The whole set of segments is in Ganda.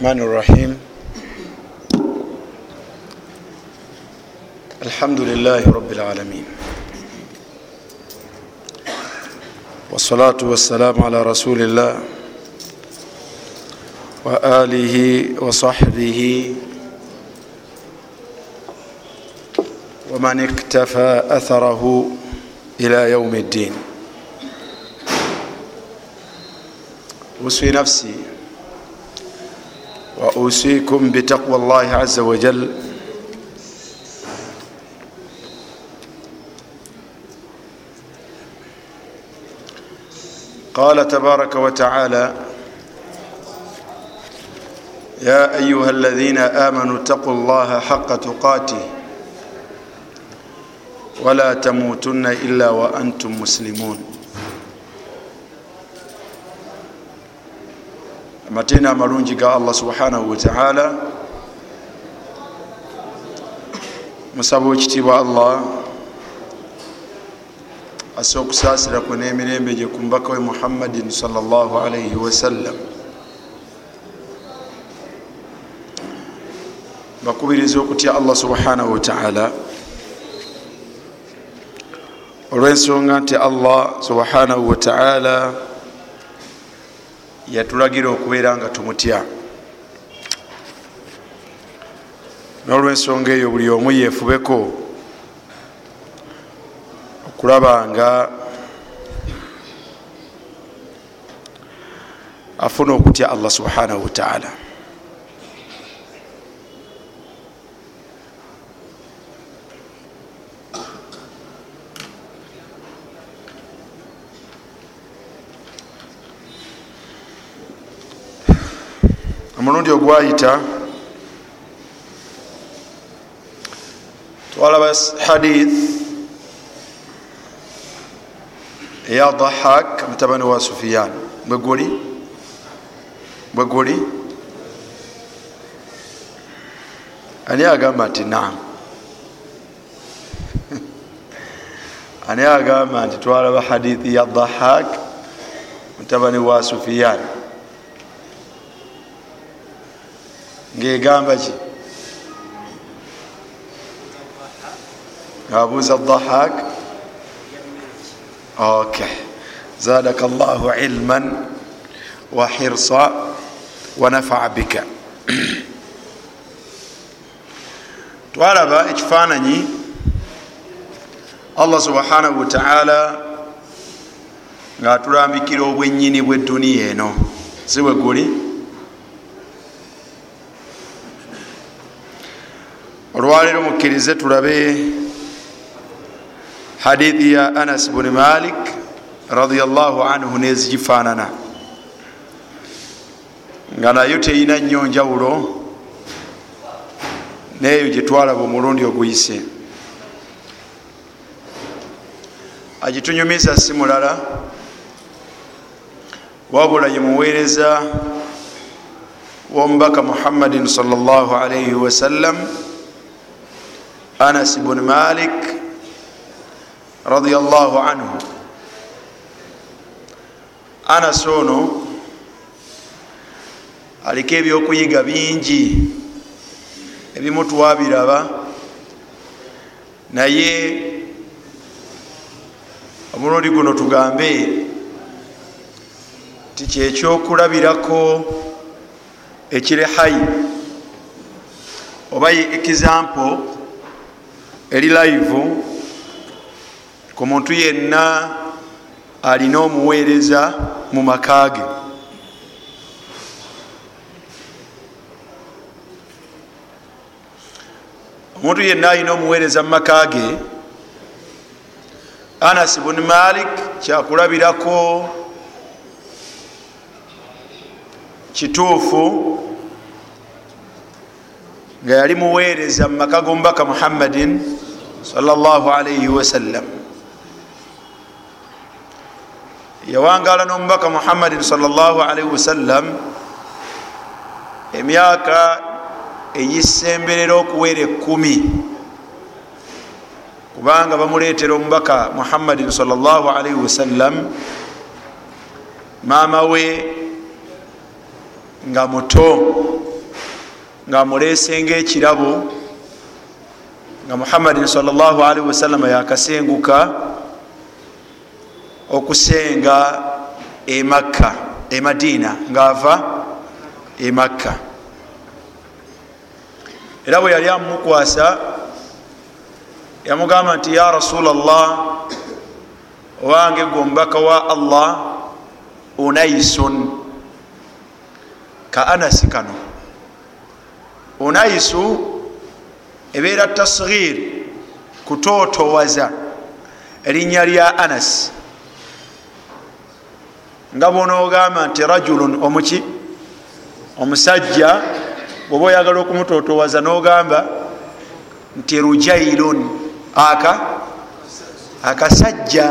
الرحمن الرحيم الحمد لله رب العالمين والصلاة والسلام على رسول الله وآله وصحبه ومن اكتفى أثره إلى يوم الدين أوصي نفسي وأوصيكم بتقوى الله عز وجل. قال تبارك وتعالى يا أيها الذين آمنوا اتقوا الله حق تقاته ولا تموتن إلا وأنتم مسلمون. Amateena amalungi ga allah subhanahu wataala musaba wekitiibwa allah. Ase okusaasira kwe n'emirembe gye ku mbaka we muhammadin salllah alaihi wasallam bakubiriza okutya allah subhanahu wataala olw'ensonga nti allah subhanahu wataala yatulagira okubeera nga tumutya. N'olwensonga eyo buli omu yeefubeko okulaba nga afuna okutya allah subhanahu wataala omulundi ogwayita twalaba hadith eya dahak mutabani wa sufiyan bweguli bweguli ani agamba nti naam. Ani agamba nti twalaba hadithi ya dahak mutabani wa sufiyan ngaegamba ki? Abuuza dahak. Ok. Zadaka llahu ilman wa hirsa wa nafaa bika. Twalaba ekifaananyi allah subhanahu wataala ngaatulambikira obwenyini bweduniya eno. Si bwe guli olwaleero mukkirize tulabe hadithi ya anas buni malik radiallahu anhu nezigifaanana. Nga nayo teyina nnyo njawulo neeyo gyetwalaba omulundi oguyise. Agitunyumiza si mulala wabula ye muweereza womubaka muhammadin salllah alaihi wasallam anas bun malik radiallahu anhu. Anas ono aliko ebyokuyiga bingi ebimu twabiraba naye omulundi guno tugambe ti kyekyokulabirako ekiri hayi oba example eri live ku muntu yenna alina omuweereza mu maka ge. Omuntu yenna alina omuweereza mu maka ge anas bun malik kyakulabirako kituufu nga yali muweereza mu maka g'omubaka muhammadin salllah alaihi wasallam yawangala n'omubaka muhammadin salllah alaihi wasallam emyaka egisemberera okuweera ekumi kubanga bamuleetera omubaka muhammadin salllah alaihi wasallam maama we nga muto ngaamuleesenga ekirabo nga muhammadin salllahalihi wasallama yakasenguka okusenga emakka emadiina ngaava emakka era bwe yali amumukwasa yamugamba nti ya rasula llah owange gwe omubaka wa allah unaisun ka anasi kano unaisu ebeera tasghir kutootowaza erinnya lya anas. Nga bwonaogamba nti rajulun omuki omusajja oba oyagala okumutootowaza nogamba nti rujailun aka akasajja.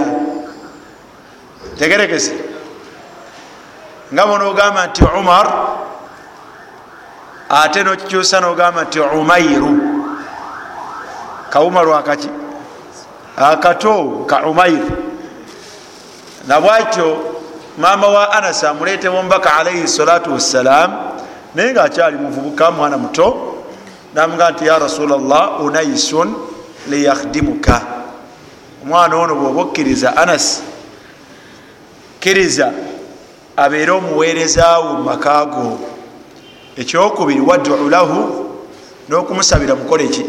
Tegerekese. Nga bwonaogamba nti umar ate nokikyusa nogamba nti umairu. Kawumaru akaki akato ka umairu nabwatyo mama wa anas amuleete mumubaka alaihi salatu wassalam naye nga akyali muvubuka mwana muto namuga nti ya rasula llah unaisun liyakhdimuka. Omwana ono bwoba okkiriza anas kkiriza abeere omuweerezaawo mumakaago ekyokubiri waduu lahu n'okumusabira mukole ki?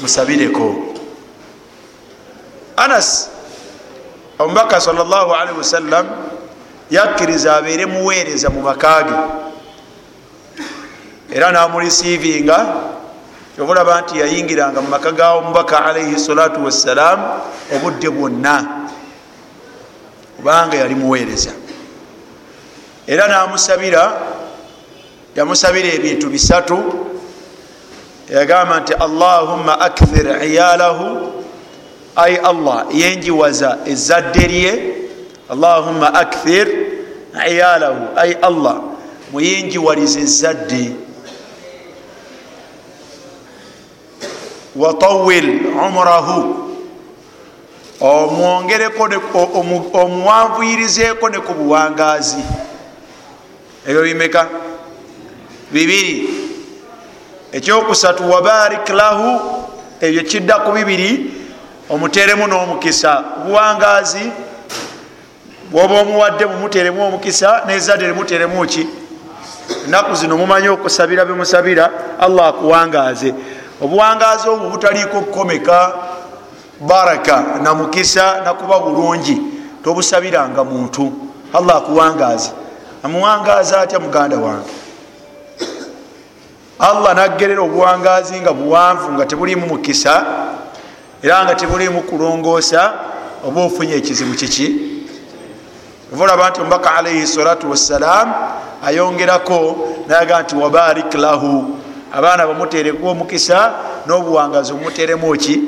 Musabireko. Anas omubaka salllahalihi wasallam yakkiriza abeere muweereza mu makaage era namurisiivinga obulaba nti yayingiranga mu maka gawo omubaka alaihi salatu wassalam obudde bwonna kubanga yali muweereza. Era namusabira yamusabira ebintu bisatu. Yagamba nti allahumma akthir iyalahu. Ai allah yenjiwaza ezadde lye. Allahumma akthir iyalahu. Ai allah muyinjiwaliza ezadde. Watawil umrahu. Omwongereko omuwanvuyirizeeko ne ku buwangazi ebyo bimeka bibiri. Ekyokusatu wabarik lahu ebyo kidda ku bibiri omuteremu n'omukisa. Buwangazi bwoba omuwadde mumuteremu omukisa nezadde limuteremu ki? Enaku zino mumanyi okusabira bemusabira allah akuwangaze. Obuwangazi obwo butaliiko kukomeka baraka namukisa nakuba bulungi. Tobusabiranga muntu. Allah akuwangaze. Amuwangaza atya muganda wange allah nagerera obuwangazi nga buwanvu nga tebulimu mukisa era nga tebulimu kulongoosa oba ofunye ekizibu kiki? Olaba nti omubaka alaihi salatu wassalam ayongerako nayaga nti wabarik lahu. Abaana bamutereku omukisa n'obuwangazi omuteremu ki?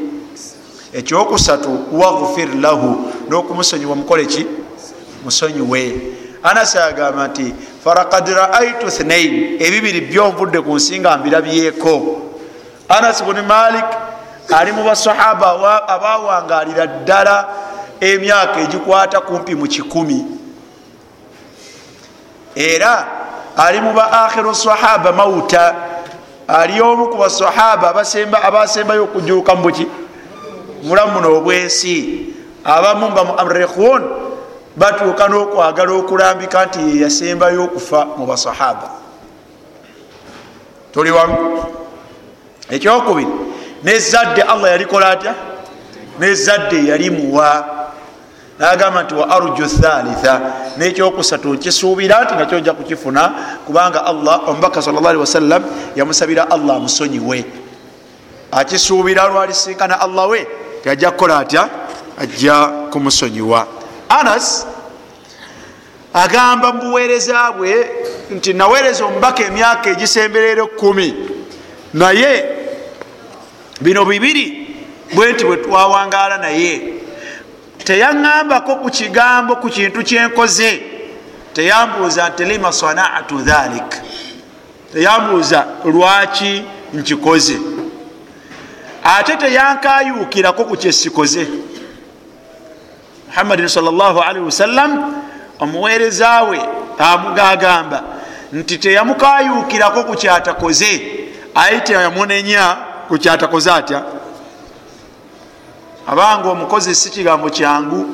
Ekyokusatu waghfir lahu. N'okumusonyiwa mukole ki? Musonyiwe anas agamba nti falakad raaitu thnain ebibiri byonvudde ku nsi nga mbirabyeko anas buni malik ali mu basahaba abawangalira ddala emyaka egikwata kumpi mu kikumi. Era ali mu ba akhiru sahaba mauta ali omu ku basahaba abasembayo okujuuka mubuki mulamu muno obwensi. Abamu ba muamrikhun batuuka n'okwagala okulambika nti yeyasembayo okufa mu basahaba. Tuli wamu. Ekyokubiri nezadde allah yalikola atya? Nezadde yali muwa. Nagamba nti wa arju thalitha nekyokusatu nkisuubira nti nakyo nja kukifuna kubanga allah omubaka sal llah ali wasallam yamusabira allah amusonyiwe akisuubira lwalisinkana allah we tiajja kukola atya? Ajja kumusonyiwa anas agamba mubuweereza bwe nti naweereza omubaka emyaka egisemberera ekumi naye bino bibiri bwe nti bwe twawangaala naye. Teyaŋambako ku kigambo ku kintu kyenkoze. Teyambuuza nti lima sanaatu dhalik. Teyambuuza lwaki nkikoze. Ate teyankayuukirako ku kyesikoze muhammadin salllahalihi wasallam omuweereza we amugagamba nti teyamukayuukirako ku kyatakoze. Ayite yamunenya kukyatakoze atya? Abanga omukozi si kigambo kyangu.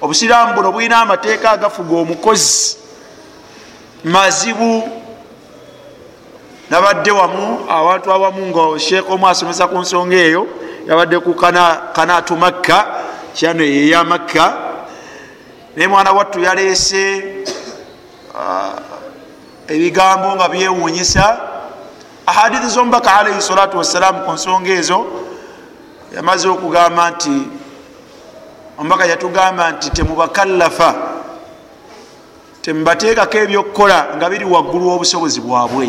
Obusiraamu buno bulina amateeka agafuga omukozi. Mazibu. Nabadde wamu abantu awamu nga sheekh omu asomesa ku nsonga eyo yabadde ku kanatu makka kyano yeya makka naye mwana wattu yaleese ebigambo nga byewunyisa ahadithi zomubaka alaihi salatu wassalamu ku nsonga ezo yamaze okugamba nti omubaka yatugamba nti temubakallafa temubateekako ebyokukola nga biri waggulu w'obusobozi bwabwe.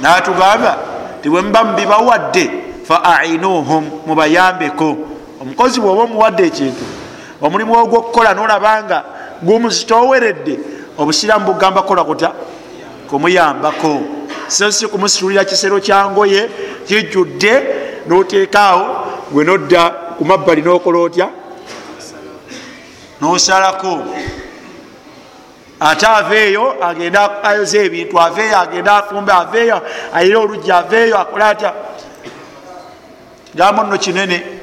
Natugamba ti bwemuba mubibawadde fa ainuhum mubayambeko omukozi bweoba omuwadde ekintu omulimu ogwokukola nolabanga gumuzitoweredde obusiramu bugamba kola kuta kumuyambako. Sosi kumusitulira kisero kyangoye kijjudde noteekaawo gwe nodda ku mabbali nokola otya? Nosalako. Ate aveeyo agenda ayoza ebintu aveeyo agenda afumbe aveeyo ayire oluggi aveeyo akole atya? Kigambo nno kinene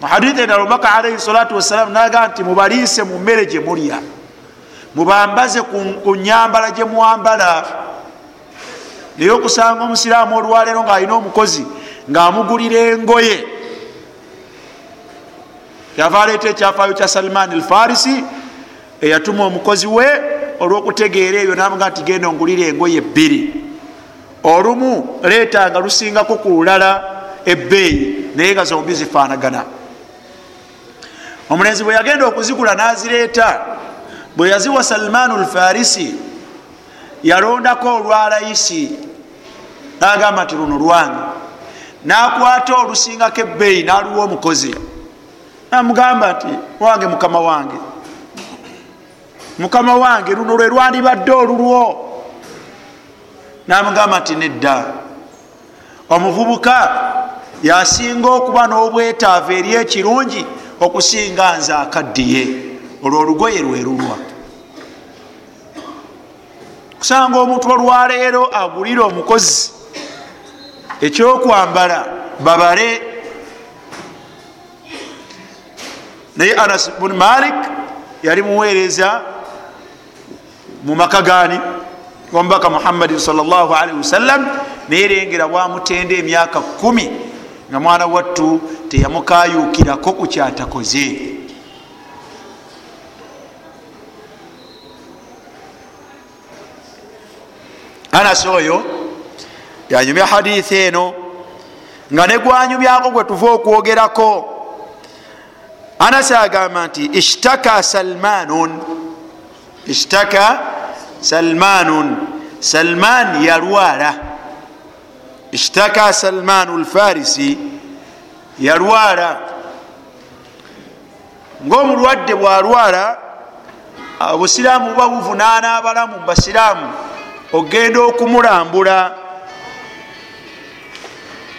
muhadithi endala omubaka alaihi salatu wassalamu naga nti mubaliise mu mmere gye mulya. Mubambaze ku nyambala gye mwambala. Naye okusanga omusiraamu olwaleero ngaalina omukozi ngaamugulira engoye. Yava aleeta ekyafaayo kya salman alfarisi eyatuma omukozi we olwokutegeera ebyo namuga nti genda ongulira engoye ebbiri olumu leetanga lusingako ku lulala ebbeeyi naye nga zombi zifaanagana omulenzi bwe yagenda okuzigula nazireeta bwe yaziwa salman alfarisi yalondako olwalayisi nagamba nti luno lwange. Nakwata olusingako ebbeeyi naluwa omukozi. Namugamba nti wange mukama wange mukama wange luno lwe lwandibadde olulwo. Namugamba nti nedda. Omuvubuka yasinga okuba n'obwetaavu eri ekirungi okusinga nze akaddiye olwo olugoye lwerulwa kusanga omuntu olwaleero agulire omukozi ekyokwambala babale. Naye anas bun malik yali muweereza mu maka gani omubaka muhammadin salllahalihi wasallam nayerengera bwamutenda emyaka kumi nga mwana wattu teyamukayukirako ku kyatakoze. Anas oyo yanyumya hadithi eno nga negwanyumyako gwe tuva okwogerako. Anas agamba nti ishtaka salmanun. Ishtaka salmanun. Salman yalwala ishtaka salmanu lfarisi yalwala. Ngaomulwadde bwalwala obusiraamu buba buvunaana abalamu mubasiraamu ogenda okumulambula.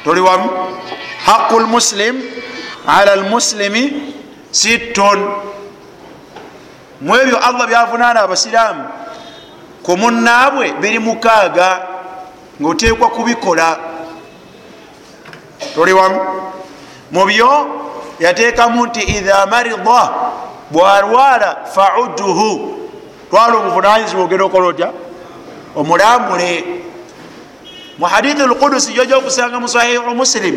Toli wamu? Haqu lmuslim ala lmuslimi sitton mu ebyo allah byavunaana abasiraamu ku munnaabwe biri mukaaga ngaoteekwa kubikola. Toli wamu. Mu byo yateekamu nti idha marida bwalwala fauduhu twala obuvunanyizibwa ogenda okola otya? Omulambule. Mu hadithi lkudusi joja okusanga mu sahihu muslim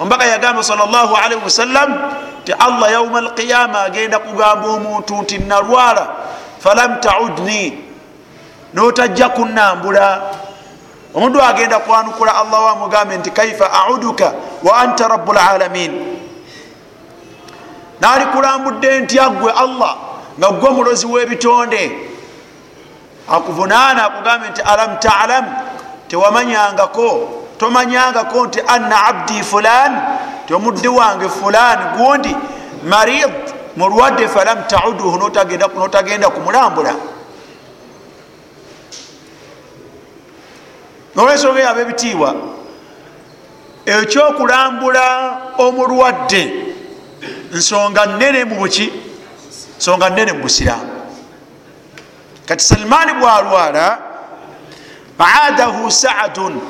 omubaka yagamba salllahalihi wasallam ti allah yauma alqiyama agenda kugamba omuntu nti nalwala falam taudni notajja kunambula omuntu agenda kwanukula allah wamugambe nti kaifa auduka wa anta rabu lalamin nalikulambudde ntyagwe allah nga gwe omulozi w'ebitonde. Akuvunaana akugambe nti alam talam tewamanyangako tomanyangako nti anna abdi fulan ti omudde wange fulan gundi marid mulwadde falam tauduhu notagenda kumulambula nolwensonga yaba ebitiibwa ekyokulambula omulwadde. Nsonga nene mubuki nsonga nene mubusiraamu kati salimani bwalwala aadahu saadun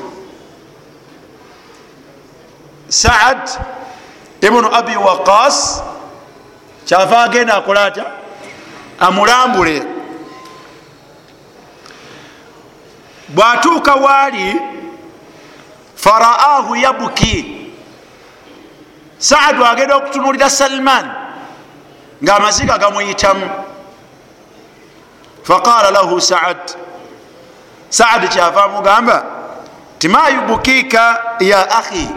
saad ibunu abi waqas kyava agenda akola atya? Amulambule bwatuuka waali faraahu yabuki. Saadu agenda okutunulira salman ngaamaziga gamuyitamu. Faqala lahu saad saadi kyava amugamba timayubukiika ya ahi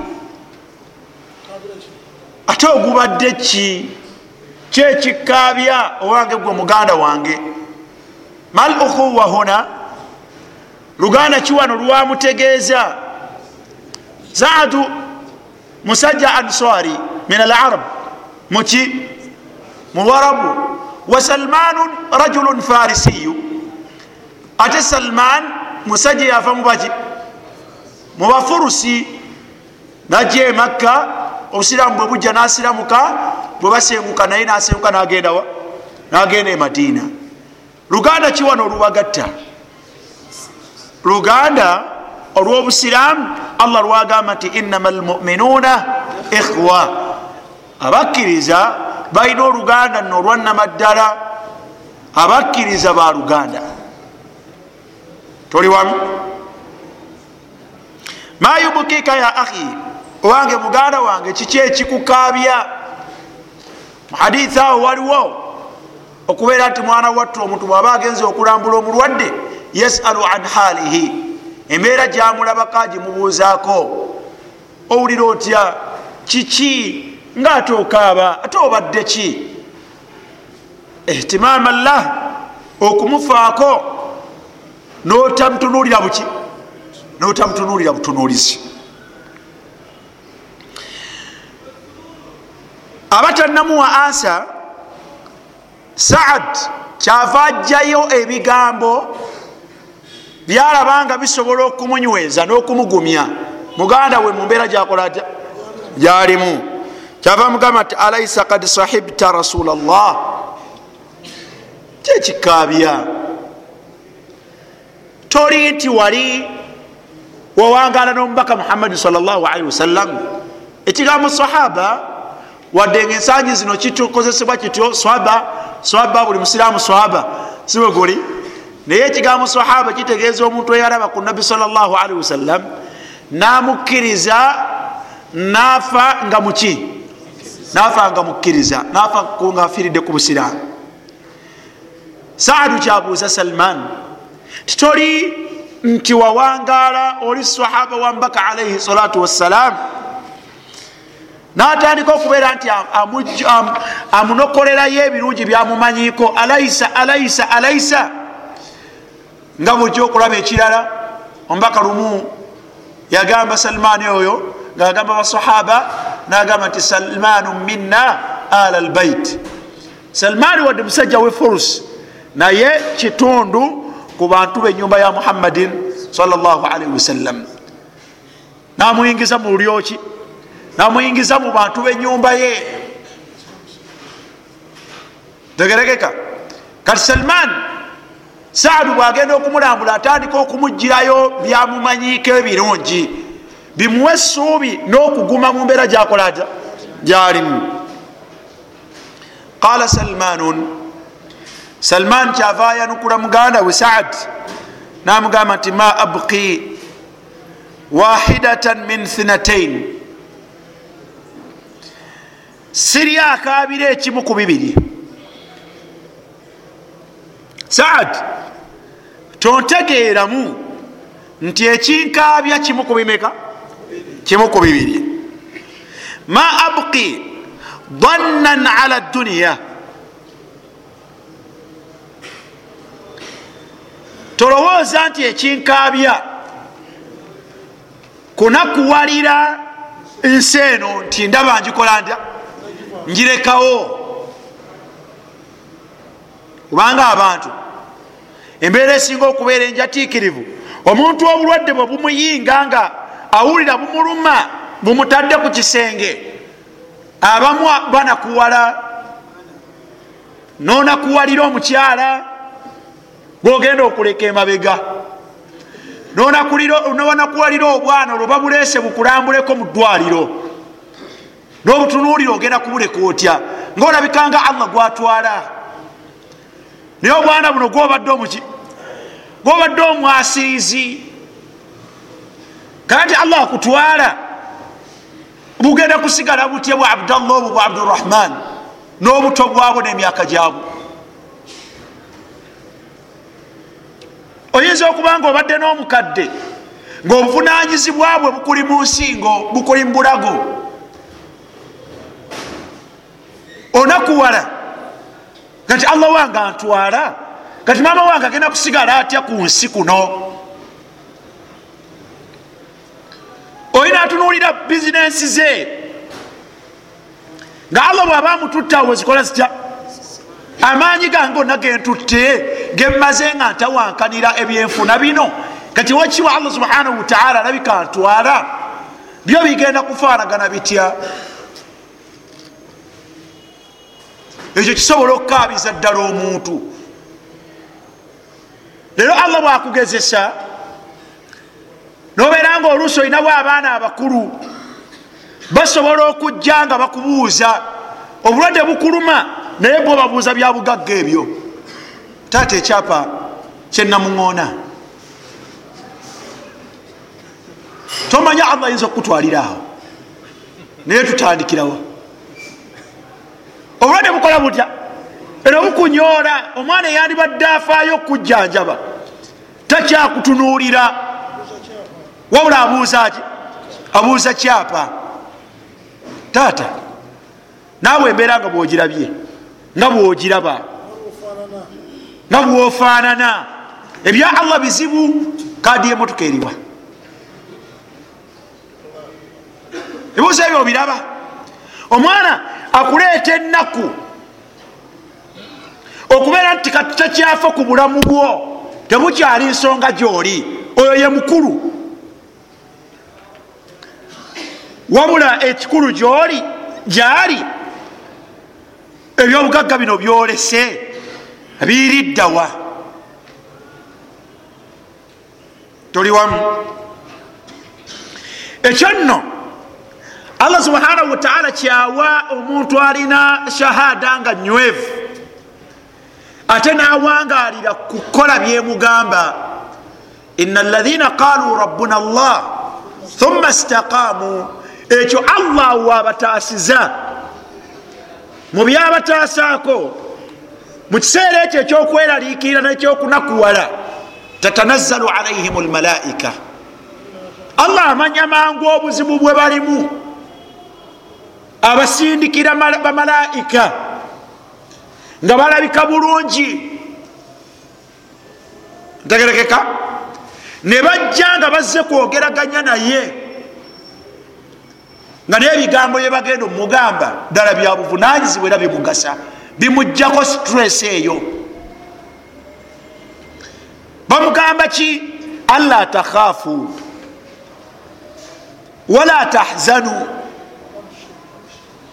ate ogubadde ki? Kyekikabya owange gwe muganda wange. Mal ukhuwa huna luganda kiwano lwamutegeeza zaadu musajja answari min alarab muki muwarabu wa salmanu rajulun farisiyu. Ate salman musajja yava mubaki mubafurusi najja emakka obusiraamu bwe bujja nasiramuka bwe basenguka naye nasenguka nagendawa nagenda e madiina. Luganda kiwano olubagatta luganda olwobusiraamu allah lwagamba nti innama almuminuuna ikhwa. Abakkiriza balina oluganda nno olwanama ddala abakkiriza ba luganda. Toli wamu? Ma yubukika ya ahi owange muganda wange kiki ekikukabya muhadithi awo waliwo okubeera nti mwana wattu omuntu bwaba agenze okulambula omulwadde yasalu an halihi embeera gyamulabaka gimubuuzaako. Owulira otya? Kiki? Nga ate okaaba ate obadde ki? Ihtimama llah okumufaako notamutunulira buki notamutunulira butunulizi abatanamuwa ansa saad kyava ajjayo ebigambo byalabanga bisobola okumunyweza n'okumugumya. Muganda we mumbeera gyakola atya? Gyalimu. Kyava mugamba nti alaisa kad sahibta rasula llah kyekikabya toli nti wali wawangala n'omubaka muhammadi salllahalihi wasallam ekigambo sahaba wadde nga ensangi zino kitukozesebwa kityo swaba swaba buli musiraamu swaba siwe guli naye ekigambo sahaba kitegeeza omuntu eyalaba ku nabbi salllahalihi wasallam namukkiriza nafa nga muki nafa nga mukkiriza nafa nga afiridde ku busiraamu. Saadu kyabuuza salman titoli nti wawangala oli sahaba wambaka alaihi salatu wassalam natandika okubeera nti amunokolerayo ebirungi byamumanyiko alaisa alaisa alaisa nga bwojja okulaba ekirala omubaka lumu yagamba salmaani oyo ngaagamba basahaba nagamba nti salmanu minna ala lbait salmaani wadde musajja we furus naye kitundu ku bantu benyumba ya muhammadin salllahalihi wasallam namuyingiza mu lulyoki namuyingiza mu bantu benyumba ye. Tegeregeka kati salman saadu bwagenda okumulambula atandika okumugirayo byamumanyiko ebirungi. Bimuwa essuubi n'okuguma mu mbeera gyakola gyalimu. Qala salmanun salman kyava yanukula muganda we saad namugamba nti ma abqi wahidatan min thinatain siri akabira ekimu ku bibiri. Saad tontegeeramu nti ekinkabya kimu ku bimeka? Kimu ku bibiri. Ma abqi dhannan ala duniya tolowooza nti ekinkabya kunakuwalira nsi eno nti ndaba njikola ntya? Njirekawo kubanga abantu embeera esinga okubeera enjatiikirivu omuntu obulwadde bwe bumuyinga nga awulira bumuluma bumutadde ku kisenge abamu banakuwala. Nonakuwalira omukyala gwogenda okuleka emabega. Nonakuwalira obwana olwo babuleese bukulambuleko mu ddwaliro. N'obutunuulire ogenda kubuleka otya? Ngaolabikanga allah gwatwala naye obwana buno gwobadde omuki? Gwobadde omwasirizi kandi allah akutwala bugenda kusigala butya bwa abdallah obwo bwa abdurahman n'obuto bwabwo n'emyaka gyabwo. Oyinza okuba nga obadde n'omukadde ngaobuvunanyizibwa bwe bukuli mu nsingo bukuli mu bulago. Onakuwala kati allah wange antwala. Kati maama wange agenda kusigala atya ku nsi kuno? Olina atunuulira bizinensi ze? Nga allah bwaba amututtawo wezikola zitya? Amaanyi gange onna gentutte gemmaze nga ntawankanira ebyenfuna bino. Kati wekiwa allah subhanahu wataala alabika ntwala byo bigenda kufaanagana bitya ekyo kisobola okukabiza ddala omuntu. Leero allah bwakugezesa nobeera nga oluusi olinawo abaana abakulu basobola okujja nga bakubuuza obulwadde bukuluma naye bwe babuuza bya bugagga ebyo. Taata ekyapa kyenamuŋoona tomanya allah ayinza okukutwalira awo naye tutandikirawo obulwadde bukola butya? Era bukunyoola omwana eyandibadde afaayo okujjanjaba takyakutunuulira. Wabula abuuza ki? Abuuza kyapa. Taata naawe embeera nga bwogirabye nga bwogiraba nga bwofaanana. Ebya allah bizibu kadi emotoka eriwa ebibuuzo ebyo obiraba? Omwana akuleeta ennaku okubeera nti katakyafa ku bulamu bwo tebukyali nsonga gyoli. Oyo ye mukulu. Wabula ekikulu gyoli gyali ebyobugagga bino byolese biiriddawa toli wamu. Ekyo nno allah subhanahu wataala kyawa omuntu alina shahada nga nywevu ate nawangalira kukola byemugamba ina alaina qaluu rabbuna allah thumma staqamu ekyo allah wabataasiza. Mu byabatasaako mu kiseera ekyo ekyokweraliikirira nekyokunakuwala tatanazzalu alaihim lmalaika allah amanya mangu obuzibu bwe balimu abasindikira bamalaika nga balabika bulungi. Ntegerekeka. Ne bajja nga bazze kwogeraganya naye nga naye ebigambo bye bagenda omugamba ddala byabuvunanyizibwa era bimugasa bimugjako stress eyo. Bamugamba ki? Alla takhafu wala tahzanu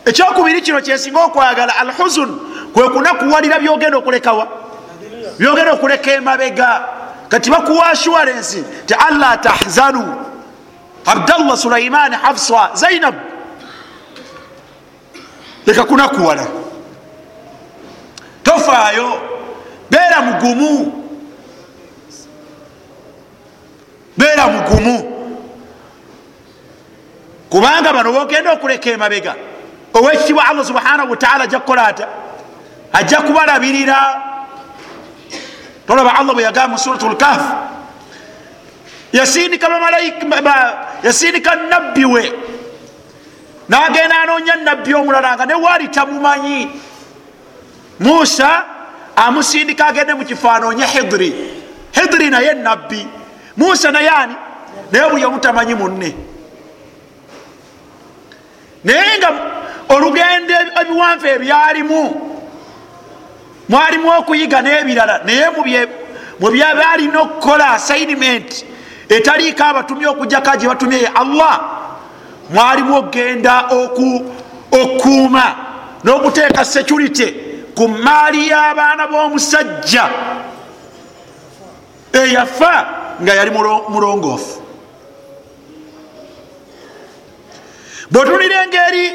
ekyokubiri kino kyensinga okwagala alhuzun kwe kunakuwalira byogenda okulekawa byogenda okuleka emabega. Kati bakuwa assurance ti alla tahzanu. Abdallah sulaiman hafsa zainab. Leka kunakuwala. Tofaayo beera mugumu. Beera mugumu. Kubanga bano bogenda okuleka emabega owekitibwa allah subhanahu wataala ajja kukola ata ajja kubalabirira. Tolaba allah bwe yagamba mu surat lkafu yasindika yasindika nabbi we nagenda anoonya nabbi omulala nga newaali tamumanyi. Musa amusindika agende mukifo anoonye hidiri hidiri naye nabbi musa naye ani? Naye buli omutamanyi munne. Naye nga olugendo ebiwanvu ebyalimu. Mwalimu okuyiga n'ebirala naye mubyabalina okukola assignment etaliiko abatumye okujjaka gye batumye ye allah mwalimu okgenda okukuuma n'okuteeka security ku maali y'abaana b'omusajja. Eyafa nga yali mulongoofu. Bwetunira engeri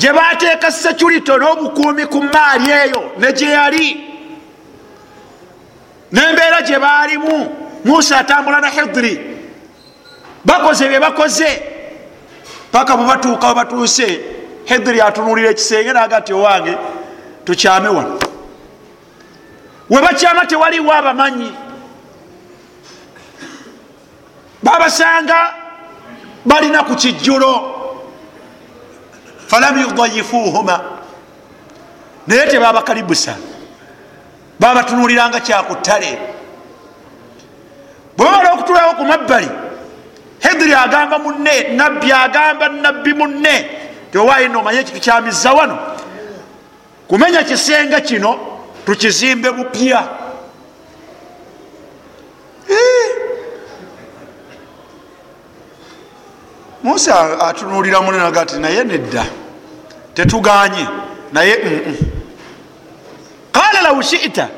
gye bateeka security n'obukuumi ku maali eyo ne gye yali. N'embeera gye baalimu musa atambula na hidiri bakoze bye bakoze. Paka bwebatuuka webatuuse hidiri atunulira ekisenge naga ti owange tukyame wano. Webakyama tewaliwo abamanyi. Babasanga balina ku kijjulo falam yudayifuhuma naye tebabakalibusa babatunuliranga kyakutale. Bwebamala okutulawo ku mabbali hidiri agamba munne nabbi agamba nabbi munne. Tewayina omanye ekintu kyamiza wano? Kumenya kisenge kino tukizimbe bupya musa atunulira munenaga ti naye nedda tetuganye naye qala law shita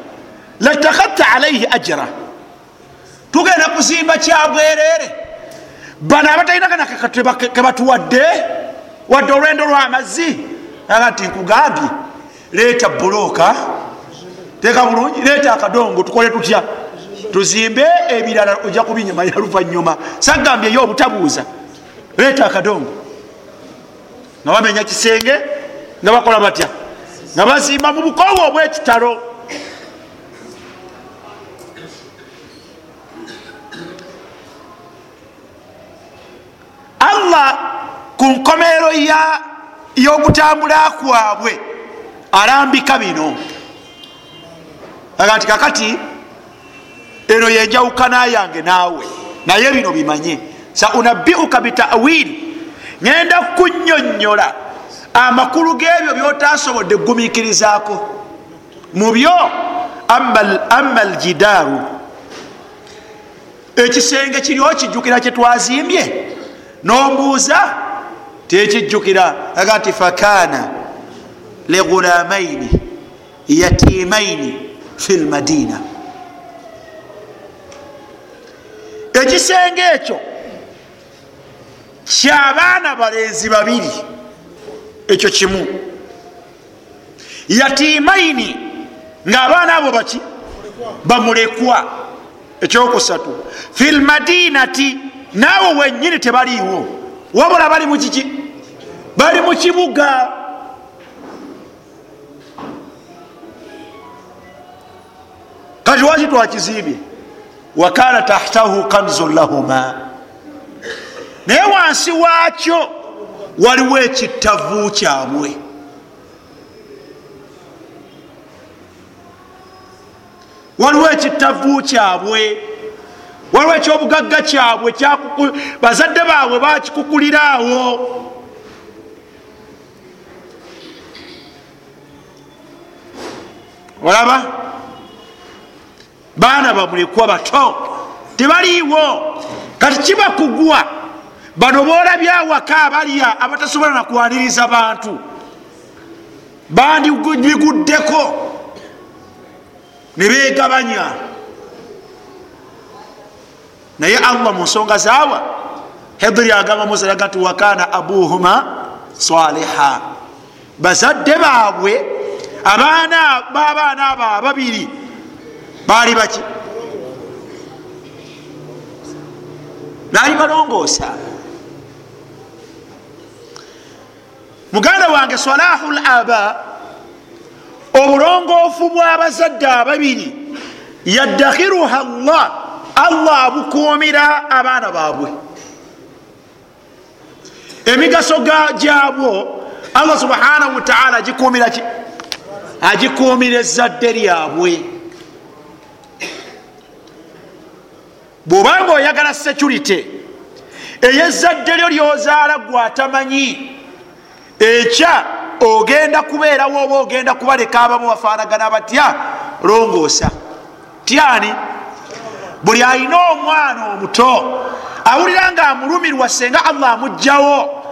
latakadta alaihi ajra. Tugenda kuzimba kyabwerere bano abatalina kebatuwadde wadde olwendo lwamazzi aga ti nkugambye leeta buloka teeka bulungi leeta akadongo tukole tutya? Tuzimbe ebirala ojja kubinyamalira luvanyuma sagambyeyo obutabuuza leeta akadongo nga bamenya kisenge nga bakola batya? Nga bazimba mu bukowa obwekitalo allah ku nkomeero y'okutambula kwabwe alambika bino. Aga nti kakati eno yenjawukana yange naawe naye bino bimanye saunabiuka bitawiri ngenda kunyonyola amakulu g'ebyo byotasobodde kugumikirizaako mu byo ama aljidaaru ekisenge kiri okijjukira kyetwazimbye nombuuza tekijjukira. Aga nti fakana ligulamaini yatimaini fi lmadina ekisenge ekyo kyabaana balenzi babiri ekyo kimu. Yatimaini ngaabaana abo baki? Bamulekwa. Ekyokusatu fi lmadinati naawe wenyini tebaliiwo. Wabula bali mukiki bali mu kibuga. Kati waki twakizimbye? Wakana tahtahu kanzun lahuma naye wansi waakyo waliwo ekittavu kyabwe. Waliwo ekittavu kyabwe waliwo ekyobugagga kyabwe bazadde baabwe bakikukuliraawo olaba baana bamulekwa bato tebaliiwo kati kiba kugwa bano boolabyawaka abalya abatasobola nakwaniriza bantu. Bandibiguddeko ne begabanya naye allah mu nsonga zaawa. Hedri agamba musalaga ti wakana abuhuma saliha bazadde baabwe abaana babaana abo ababiri baali baki? Baali balongoosa muganda wange salahu l aba obulongoofu bw'abazadde ababiri yaddakhiruha llah allah abukuumira abaana baabwe. Emigaso gyabwo allah subhanahu wataala agikuumira ki? Agikuumira ezzadde lyabwe. Bwobanga oyagala security eyezzadde lyo lyozaala gwatamanyi ekya ogenda kubeerawo oba ogenda kubaleka abamu bafaanagana batya? Longoosa. Tyani buli alina omwana omuto awulira nga amulumirwa senga allah amugjawo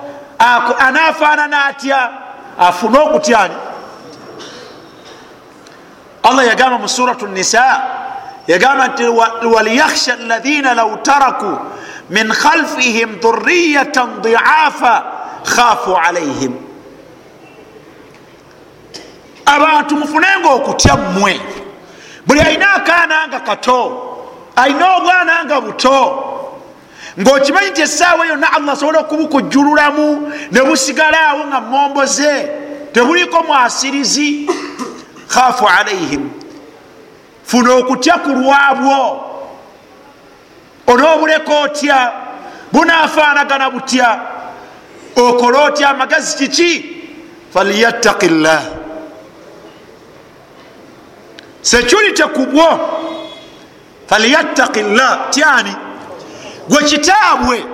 anaafaanana atya? Afune okutyani allah yagamba mu suratu nisa yagamba nti waliyakhsha alaina lau taraku min khalfihim dhuriyatan diafa khafu alaihim abantu mufunenga okutya mmwe. Buli alina akaana nga kato alina obwana nga buto. Ngaokimanyi nti essaawa yonna allah asobola okubukujjululamu ne busigalaawo nga momboze tebuliko mwasirizi. Khafu alaihim funa okutya ku lwabwo. Onoobuleka otya bunafaanagana butya okole otya amagazi kiki? Falyattaki llah security kubwo falyattaki llah tyani? Gwe kitaabwe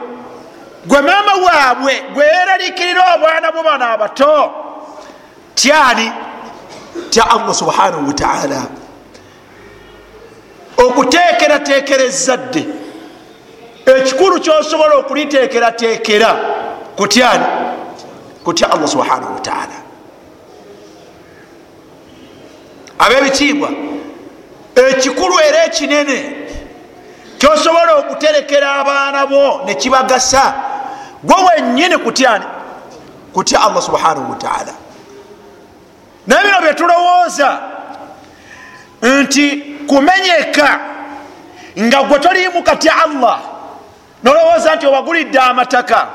gwe maama waabwe gwe yeraliikirira obwana bwo bana abato. Tyani? Tya allah subhanahu wataala okuteekerateekera ezadde ekikulu kyosobola okuliteekerateekera kutyani kutya allah subhanahu wataala abebitiibwa ekikulu era ekinene kyosobola okuterekera abaana bo nekibagasa gwe wenyini kutyani kutya allah subhanahu wataala naye bino byetulowooza nti kumenyeka nga gwe toliimu katya allah nolowooza nti owagulidde amataka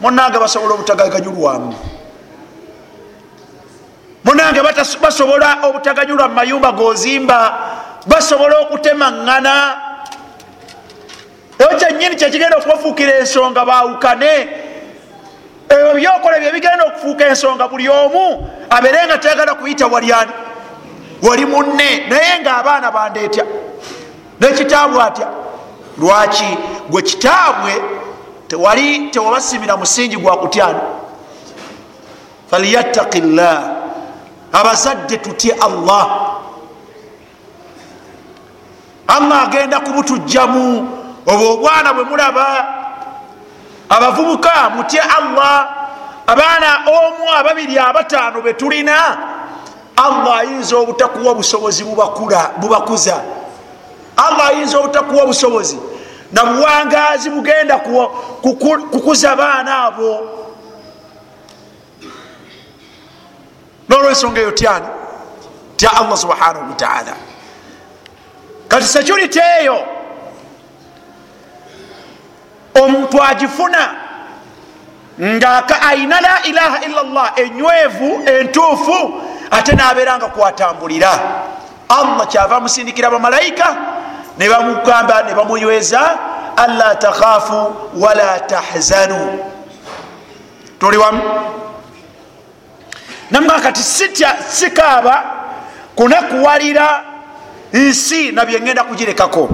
munange basobola obutagaganyulwamu munange basobola obutaganyulwa mu mayumba gozimba basobola okutemaŋŋana. Eyo kyenyini kyekigenda okubafuukira ensonga bawukane ebyo byokola bye bigenda okufuuka ensonga buli omu abeere nga tayagala kuyita walyani wali munne naye nga abaana bandeetya nekitaabwe atya? Lwaki? Gwe kitaabwe tewali tewabasimira musingi gwakutyani falyattaki llah abazadde tutye allah. Allah agenda kubutujjamu. Obwo obwana bwe mulaba abavubuka mutye allah. Abaana omu ababiri abataano betulina allah ayinza obutakuwa busobozi bubakuza. Allah ayinza obutakuwa busobozi na buwangazi bugenda kukuza baana abo. Nolwensonga eyo tyani? Tya allah subhanahu wataala kati security eyo omuntu agifuna nga ayina la ilaha illa llah enywevu entuufu ate nabeera nga kwatambulira. Allah kyava amusindikira bamalayika ne bamugamba ne bamunyweza anla takhafu wala tahzanu. Tuli wamu. Namuga kati sitya sikaaba kunakuwalira nsi nabye ngenda kugirekako.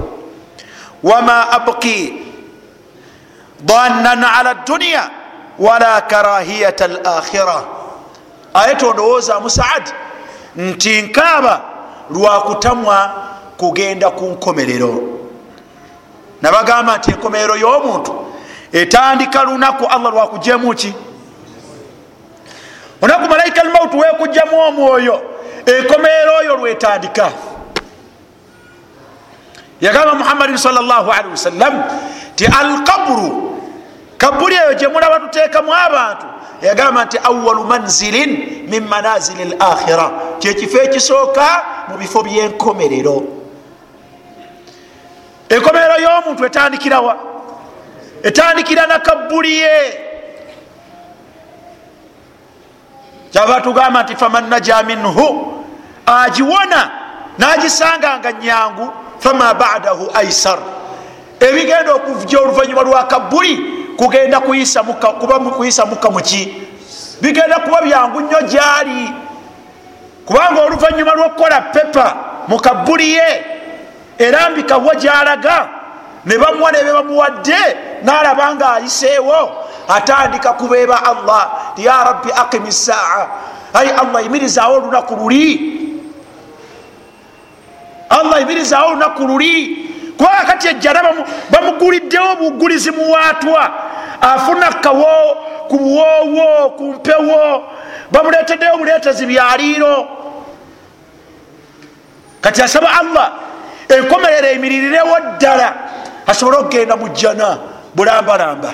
Wama abki danan ala duniya wala karahiyata al akhira aye tondowoozamu saadi nti nkaaba lwakutamwa kugenda ku nkomerero. Nabagamba nti enkomerero y'omuntu etandika lunaku allah lwakujemu ki? Onaku malaika almauti wekujjamu omwoyo enkomerero oyo lwetandika. Yagamba muhammadin salllahalihi wasallam ti alkaburu kabuli eyo gyemulaba tuteekamu abantu. Yagamba nti awalu manzilin min manazili l akhira kyekifo ekisooka mu bifo byenkomerero enkomerero y'omuntu etandikirawa etandikira nakabuli ye. Kyava tugamba nti faman naja minhu agiwona nagisanga nga nyangu fama badahu aisar ebigenda okuja oluvanyuma lwa kabuli kugenda kuyisa muka muki bigenda kuba byangu nnyo gyali. Kubanga oluvanyuma lwokukola pepa mukabuli ye erambikawa gyalaga. Ne bamuwa nebe bamuwadde nalaba nga ayiseewo atandika kubeeba allah. Ti ya rabbi aqimi saa ai allah yimirizawo olunaku luli. Allah yimirizawo olunaku luli. Kubanga kati ejjana bamuguliddewo bugulizi muwaatwa afuna kawo ku buwoowo ku mpewo. Bamuleeteddeyo obuleetezi byaliiro kati asaba allah enkomerero emiririrewo ddala. Asobole okugenda mu jjana bulambalamba.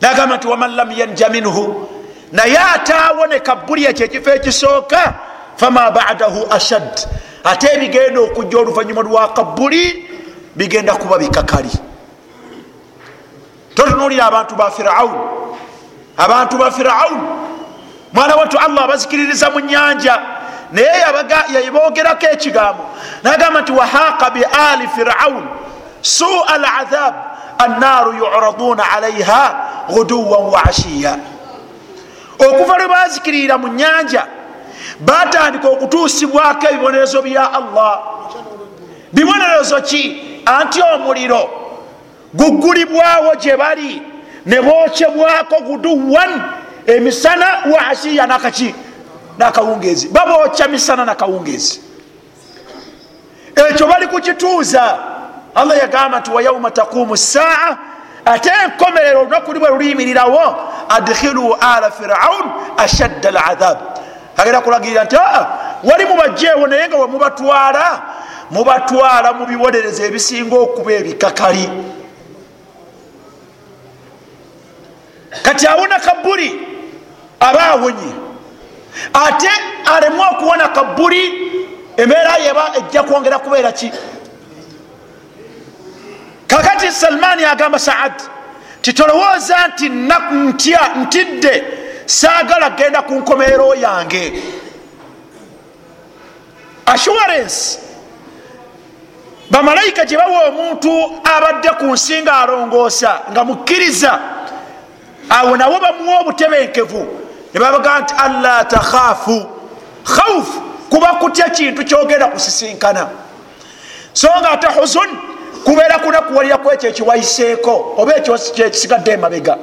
Nagamba nti waman lam yanja minhu naye ataawoneka buli ekyo ekifo ekisooka fama badahu ashad. Ate ebigenda okujja oluvanyuma lwa kabuli bigenda kuba bikakali. Totunuulira abantu ba firaun. Abantu ba firaun. Mwana watu allah abazikiririza mu nyanja naye yabogerako ekigambo. Nagamba nti wahaqa bi ali firaun sua ladhab annaaru yuraduna alaiha guduwan wa ashiya. Okuva lwe bazikirira mu nyanja batandika okutuusibwako ebibonerezo bya allah. Bibonerezo ki? Anti omuliro gugulibwawo gye bali ne bokyebwako guduwan emisana wa ashiya nakaki nakawungezi babokya misana nakawungezi ekyo bali kukituuza. Allah yagamba nti wayauma taqumu saa ate enkomerero olunaku libwe luliyimirirawo adkhilu ala firaun ashadda ladhab agenda kulagirira nti aa wali mubajjeewo naye nga wemubatwala mubatwala mu bibonereza ebisinga okuba ebikakali. Kati awona kabuli aba awonye ate alemu okuwona kabuli embeera yeba ejja kwongera kubeera ki? Kakati salmani agamba saad titolowooza nti ntya ntidde saagala genda ku nkomerero yange. Assurance bamalayika gye bawa omuntu abadde ku nsi nga alongoosa nga mukkiriza awo nawo bamuwa obutebenkevu ne babaga nti anla takhaafu khaufu kuba kutya kintu kyogenda kusisinkana. So nga ate huzun kubeera kunakuwalira ku ekyo ekiwayiseeko oba ekyekisigadde emabega.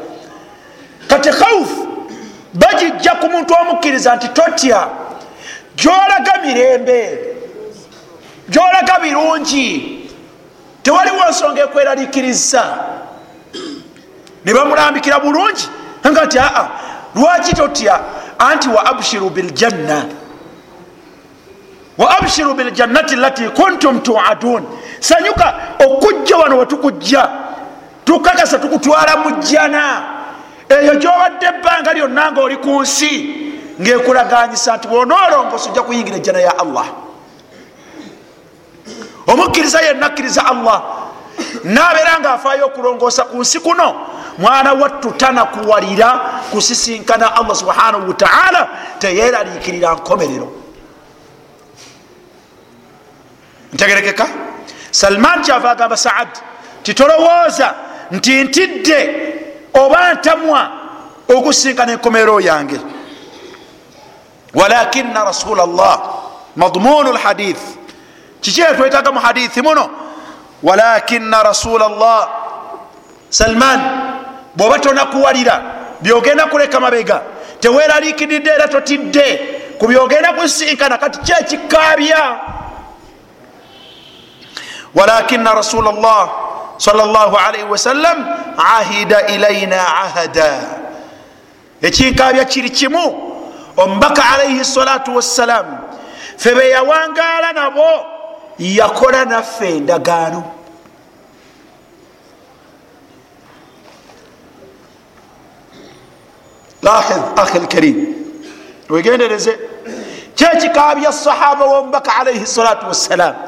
Kati khaufu bagijja ku muntu omukkiriza nti totya gyolaga mirembe gyolaga birungi tewaliwo nsonga ekweraliikiriza ne bamulambikira bulungi nga nti aa lwaki totya? Anti wa abshiru biljanna wa abshiru biljannati lati kuntum tuadun. Sanyuka okujja wano wetukujja tukakasa tukutwala mu jjana. Eyo gyobadde ebbanga lyonna nga oli ku nsi ngaekulaganyisa nti bwonoolongosa ojja kuyingira ejjana ya allah. Omukkiriza yenna akkiriza allah nabeera nga afaayo okulongoosa ku nsi kuno mwana wattu tanakuwalira kusisinkana allah subhanahu wataala teyeraliikirira nkomerero. Ntegerekeka? Salman kyava agamba saad titolowooza nti ntidde oba ntamwa okusinkana enkomerero yange. Walakina rasula llah madmunu lhadith kiki etwetaga mu hadithi muno walakina rasula llah salman bwoba tonakuwalira byogenda kuleka mabega teweraliikiridde era totidde. Ku byogenda kusinkana kati kyekikabya walakina rasula llah sal llah alaihi wasallam ahida ilaina ahada. Ekinkabya kiri kimu. Omubaka alaihi salatu wassalamu fe beyawangaala nabo yakola naffe endagaano. Lahid ahi lkarim wegendereze kyekikabya sahaba womubaka alaihi salatu wassalamu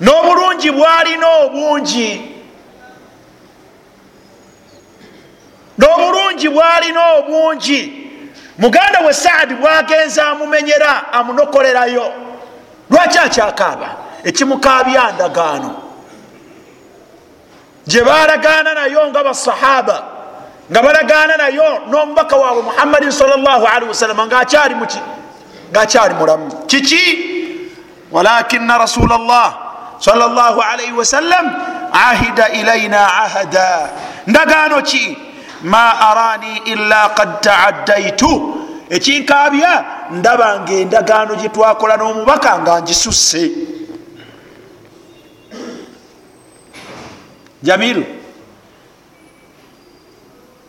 n'obulungi bwalina obungi. N'obulungi bwalina obungi. Muganda we saadi bwagenza amumenyera amunokolerayo. Lwaki akyakaaba ekimukabya ndagaano gye balagaana nayo nga basahaba nga balagaana nayo n'omubaka waabwe muhammadin salllahalihi wasalama ngaakyali muki ngaakyali mulamu. Kiki? Walakina rasula llah salllahalihi wasallam ahida ilaina ahada. Ndagaano ki? Ma arani illa kad taaddaitu ekinkabya ndabanga endagaano gyetwakola n'omubaka nga ngisusse jamilu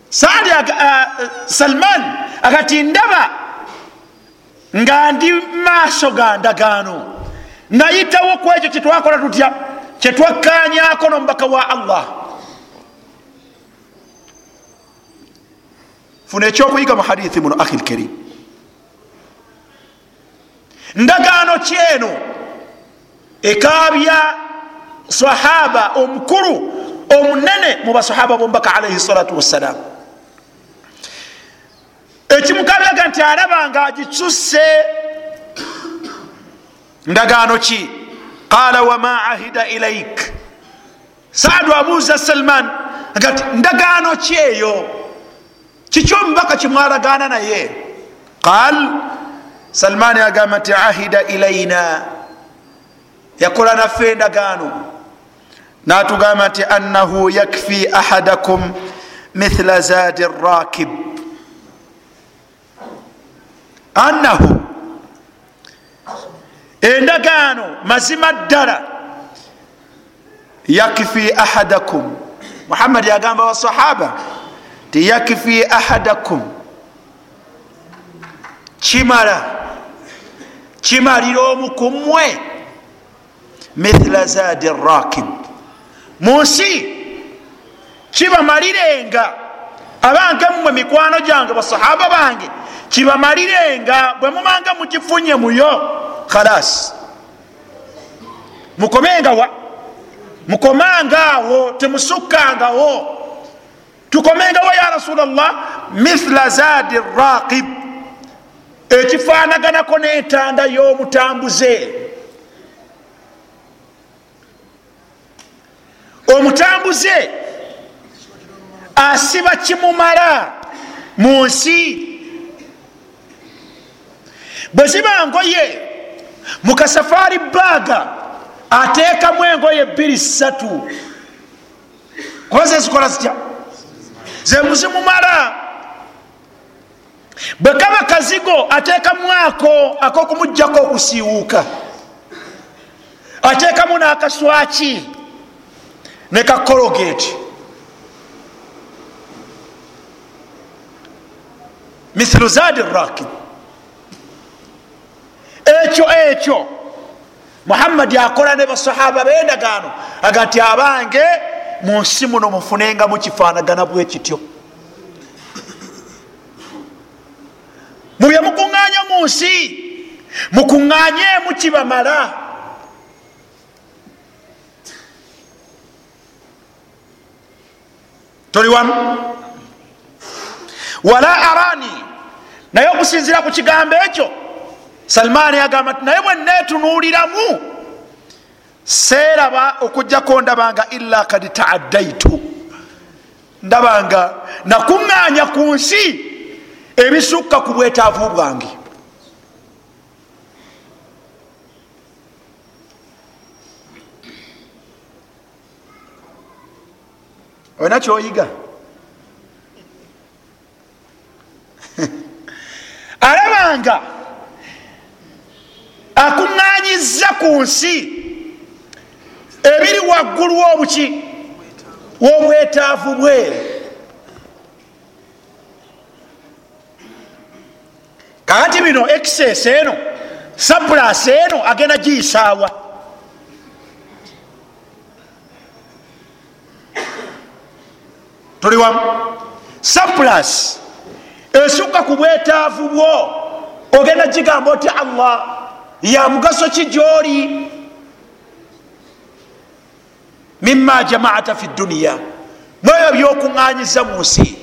saadi uh, salman agati ndaba nga ndi maaso ga ndagaano nayitawo ku ekyo kyetwakola tutya kyetwakkanyako nomubaka wa allah funa ekyokuyiga mu hadithi muno ahi lkarim ndagaano kyeno ekabya sahaba omukulu omunene mu basahaba bomubaka alaihi salatu wassalam. Ekimukabyaga nti alaba nga agicuse ndagaano ki? Qala wama ahida ilaik saadu abuuza salman agati ndagaano ki eyo? Kikyomubaka kimwalagaana naye? Qal salman agamba nti ahida ilaina yakola naffe endagaano natugamba nti annahu yakfi ahadakum mithla zadi rakib annahu endagaano mazima ddala yakfi ahadakum muhammadi agamba wasahaba ti yakfi ahadakum kimala kimalira omu ku mmwe mithla zadi rakib mu nsi kibamalirenga. Abange mmwe mikwano gyange basahaba bange kibamalirenga. Bwe mumanga mukifunye muyo khalas. Mukomengawa mukomangaawo temusukkangawo tukomengawo ya rasulllah mithla zadi raqib. Ekifaanaganako n'entanda y'omutambuze omutambuze asiba kimumala mu nsi. Bwe ziba ngoye mu kasafaari baaga ateekamu engoye bbiri ssatu. Kuba zezikola zitya? Zemuzimumala bwe kaba kazigo ateekamu ako akokumugjako okusiiwuuka ateekamu n'akaswaki ne kakologeti mithlu zadi rakib ekyo ekyo muhammadi akola ne basahaba bendagaano aga nti abange mu nsi muno mufunenga mukifanagana bwe kityo mubye mukuŋŋanya mu nsi mukuŋŋanyeemu kibamala toli wamu wala arani. Naye okusinzira ku kigambo ekyo salmaani agamba nti naye bwe neetunuuliramu seeraba okugjako ndabanga illa kad taaddaitu ndabanga nakuŋŋaanya ku nsi ebisukka ku bwetaavu bwange olina kyoyiga alabanga akuŋŋanyiza ku nsi ebiri waggulu wobuki wobwetaavu bwe. Kakati bino excess eno saplas eno agenda giyisaawa tuli wamu. Saplas esukka ku bwetaavu bwo. Ogenda gigamba oti allah ya mugaso ki gyoli? Mima jamaata fi duniya mweyo byokuŋŋanyiza mu nsi.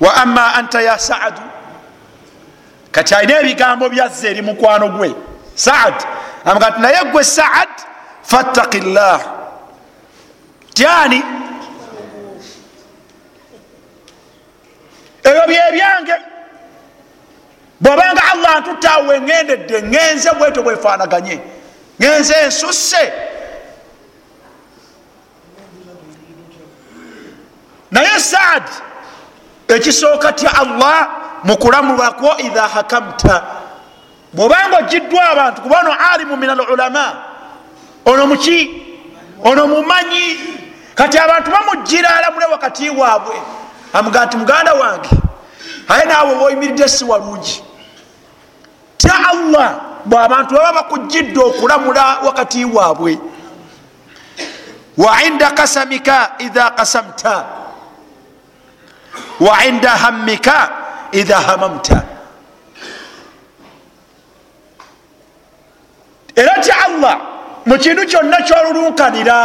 Wa ama anta ya saadu. Kati alina ebigambo byazza eri mukwano gwe. Saad amuga ti naye gwe saad fattaki llah tyani ebyo byebyange bwobanga allah ntutaawe ŋendedde ŋenze bwetyo bwefaanaganye ŋenze ensusse. Naye saad ekisooka tya allah mukulamulwako idha hakamta bwobanga ogiddwa abantu kuba ono alimu min alulama ono muki? Ono mumanyi? Kati abantu bamugira alamule wakati waabwe. Amuga nti muganda wange aye naawe obaoyimiridde si walungi. Tya allah bwabantu baba bakujjidde okulamula wakati waabwe. Wainda kasamika idha kasamta wainda hammika idha hamamta era tya allah? Mu kintu kyonna kyolulunkanira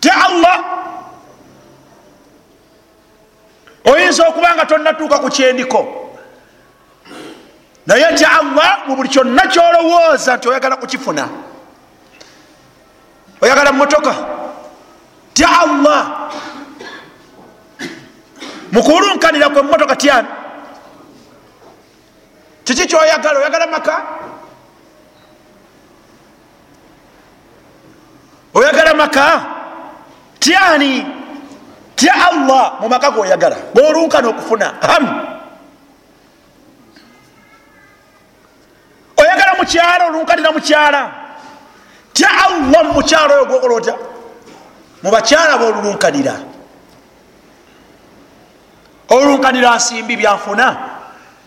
tya allah? Oyinza okuba nga tonatuuka ku kyendiko. Naye tya allah mu buli kyonna kyolowooza nti oyagala kukifuna. Oyagala mumotoka tya allah. Mukulunkanira kwe mumotoka tyani kiki kyoyagala? Oyagala maka oyagala maka? Tyani? Tya allah mu maka goyagala golunkana okufuna ham! Oyagala mukyala olunkanira mukyala tya allah mumukyala oyo gwokola otya mubakyala bolulunkanira. Olulunkanira nsimbi byanfuna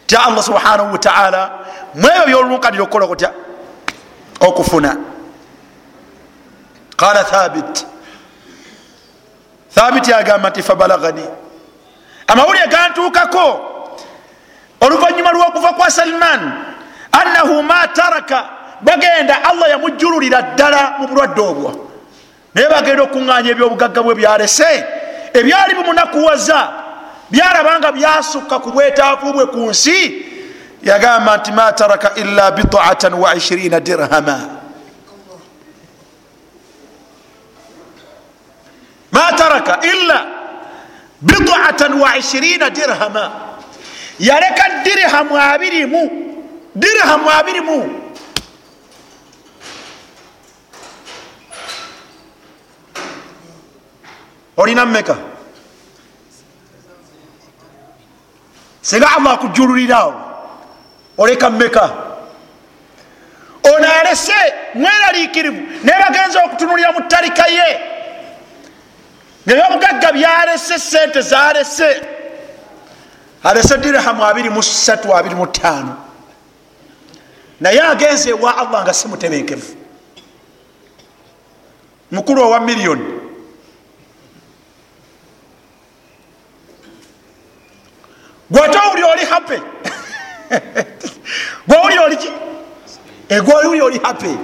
tya allah subhanahu wataala mwebyo byolulunkanira okukola kutya okufuna qala thabit thabit agamba nti fabalagani amawulire gantuukako oluvanyuma lwokuva kwa salman annahu ma taraka bagenda allah yamujjululira ddala mu bulwadde obwo naye bagenda okuŋŋanya ebyobugagga bwe byalese ebyali bimunakuwaza byalabanga byasukka ku bwetaafu bwe ku nsi yagamba nti ma taraka illa bitaatan wa 20 dirhama ma taraka illa bitaatan wa 20 dirhama yaleka dirhamu abirimu dirhamu abirimu olina mmeka singa allah akujululirawo oleka mmeka ono alese mweraliikirivu naye bagenza okutunulira mu ttalika ye ngaebyobugagga byalese sente zalese alese dirhamu 23 25 naye agenza ewa allah nga si mutebenkevu. Mukulu owa miliyoni gwate owuli oli hape gwewuli oliki egwewuli oli hape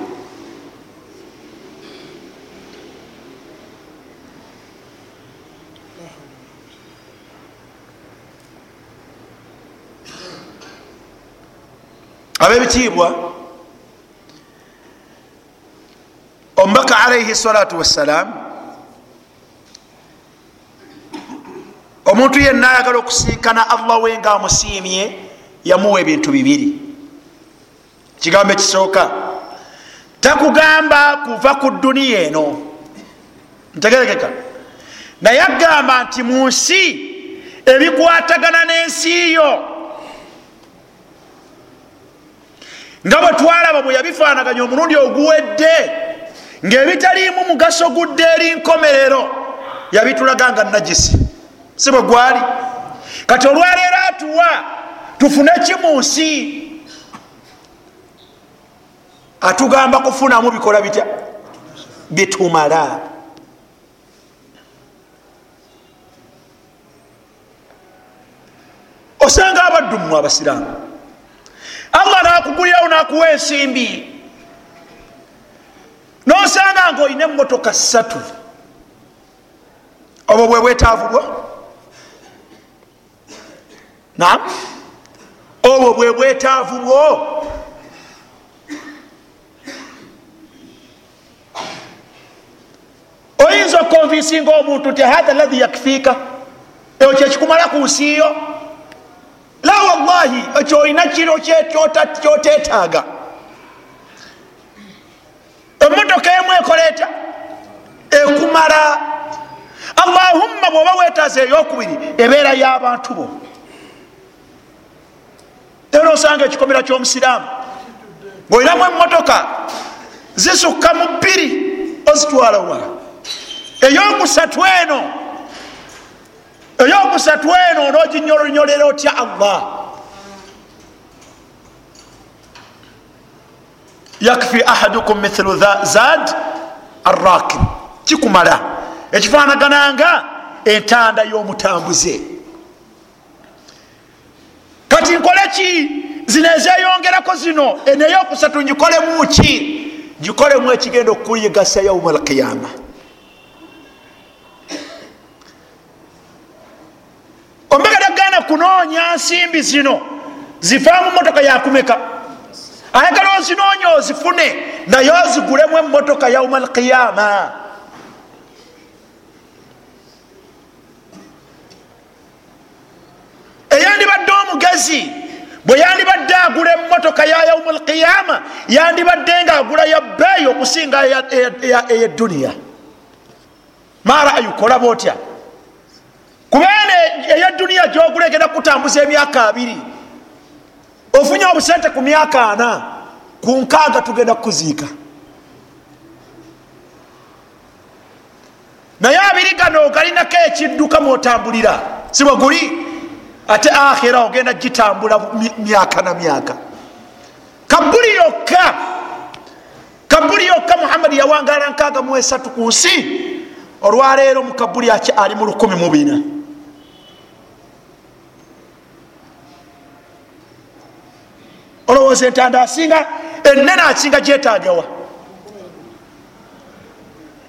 abebitiibwa omubaka alaihi salatu wassalam omuntu yenna ayagala okusinkana allah we nga amusiimye yamuwa ebintu bibiri. Kigambo ekisooka takugamba kuva ku duniya eno. Ntegerekeka. Naye agamba nti mu nsi ebikwatagana n'ensi yo nga bwe twalaba bwe yabifaanaganya omulundi oguwedde ngaebitaliimu mugaso gudde eri nkomerero yabitulaga nga najisi si bwe gwali. Kati olwaleero atuwa tufune ki mu nsi. Atugamba kufunamu bikola bitya? Bitumala. Osanga abaddu mmwe abasiraamu allah nakugulirawo nakuwa ensimbi. Nosanga nga olina emotoka ssatu. Obwo bwe bwetaavu bwo nam obwo bwe bwetaavu bwo? Oyinza okonvinsinga omuntu nti hatha lahi yakfiika? Ekyo kyekikumala ku nsiyo la wallahi ekyo olina kiro kyotetaaga emotoka emu ekoleta ekumala. Allahumma bwoba wetaaza eyokubiri ebeera y'abantu bo. Era osanga ekikomera ky'omusiraamu ngaolinamu emotoka zisukka mu bbiri ozitwala wa eyokusatu eno eyokusatu eno onoginyolonyolera otya allah? Yakfi ahadukum mithlu zad arrakib kikumala. Ekifanagananga entanda y'omutambuze. Kati nkole ki? Zino ezeyongerako zino. Eneyokusatu ngikolemu ki gikolemu ekigenda okuyigasa yauma alqiyama ombegedagana kunoonya nsimbi zino. Zivaamu motoka yakumeka ayagala ozinoonya ozifune naye ozigulemu emotoka yauma alqiyama eyandibadde omugezi bwe yandibadde agula emotoka ya yauma alqiyama yandibadde nga agula ya bbeeyi okusinga eyeduniya marayukolaba otya kubeene eyeduniya gyogula egenda kutambuza emyaka abiri ofunye obusente ku myaka ana ku nkaaga tugenda kukuziika. Naye abiri gano galinako ekidduka mwotambulira sibwe guli? Ate akhira ogenda gitambula myaka na myaka. Kabuli yokka kabuli yokka muhammadi yawangala nkaaga mu esatu ku nsi olwaleero mukabuli ali mu lukumi mu bina olowooza entanda asinga enene asinga gyetagawa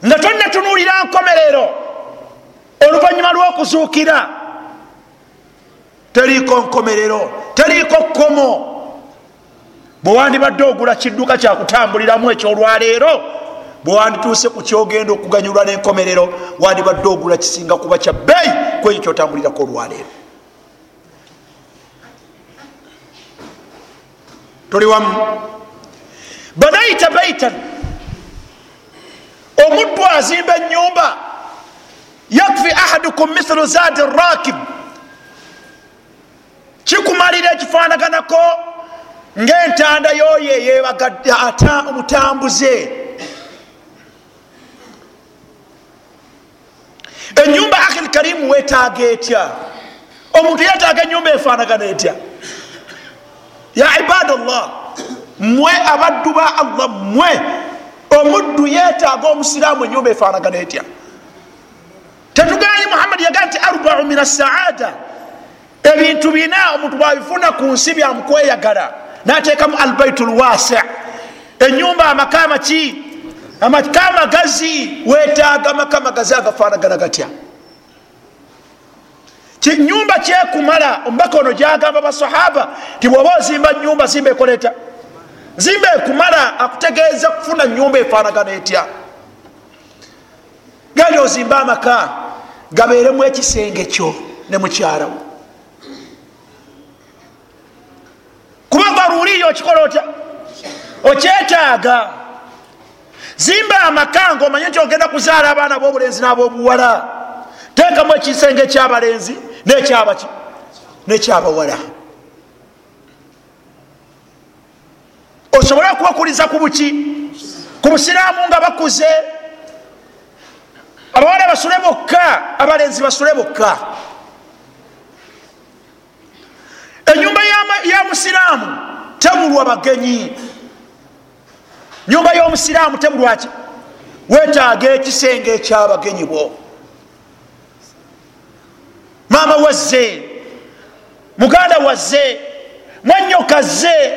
nga tonnetunuulira nkomerero oluvanyuma lw'okuzuukira teriiko nkomerero teriiko kkomo. Bwe wandibadde ogula kidduka kyakutambuliramu ekyolwaleero bwe wandituuse ku kyogenda okuganyulwa n'enkomerero wandibadde ogula kisinga kuba kya bbeeyi ku ekyo kyotambulirako olwaleero tuli wamu banaita baitan. Omuddu azimba enyumba yakfi ahadukum mithlu zadi rakib kikumalira ekifanaganako ngaentanda yoyo eyebagadde omutambuze enyumba akhil karimu wetaaga etya? Omuntu yetaaga enyumba efanagana etya ya ibadallah mwe abaddu ba allah mwe. Omuddu yetaaga omusiraamu enyumba efanagana etya tetuganye muhammadi yagaa nti arbau min assaada ebintu bina omuntu bwabifuna ku nsi byamukweyagala nateekamu albaitu lwasi enyumba amaka maki amaka magazi wetaaga maka magazi agafanagana gatya nyumba kyekumala omubaka ono gyagamba basahaba ti bwoba ozimba nyumba zimba ekoleta zimba ekumala akutegeeza kufuna nyumba efanagana etya? Genda ozimba amaka gabeeremu ekisenge kyo ne mukyalawo kuba daruriyo okikola otya? Okyetaaga. Zimba amaka nga omanye nti ogenda kuzaala abaana bobulenzi n'abobuwala teekamu ekisenge ekyabalenzi nekyabaki nekyabawala osobole okubakuliza ku buki? Ku busiraamu nga bakuze? Abawala basule bokka abalenzi basule bokka. Enyumba ya musiraamu tebulwa bagenyi. Nyumba y'omusiraamu tebulwaki wetaaga ekisenge ekyabagenyi bwo maama wazze muganda wazze mwanyoka zze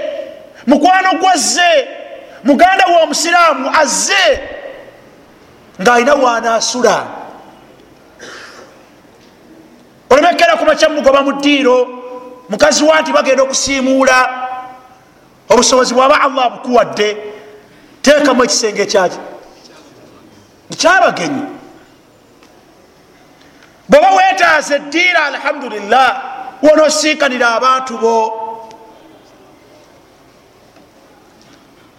mukwano gwazze muganda womusiraamu azze ng'alina waanaasula olemekera kumakya mugoba mu ddiiro mukazi wa nti bagenda okusiimuula obusobozi bwaba allah bukuwadde teekamu ekisenge ekyaki ekyabagenyi bweba wetaaza eddiira alhamdulillah wonoosiikanira abantu bo.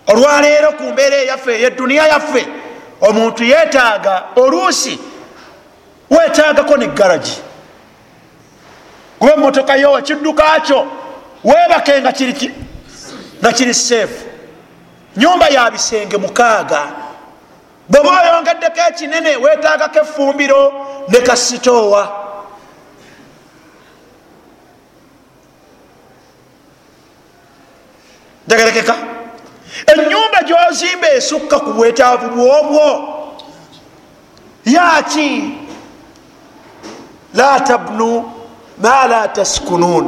Olwaleero ku mbeera eyaffe eyeduniya yaffe omuntu yeetaaga oluusi weetaagako ne garagi kuba emotoka yo ekidduka kyo weebake nga kiri seefu. Nyumba ya bisenge mukaaga bweba oyongeddeko ekinene weetaagako efumbiro ne kasitoowa. Tegerekeka enyumba gyozimba esukka ku bwetaavu bwobwo yaki la tabnu ma la taskunuun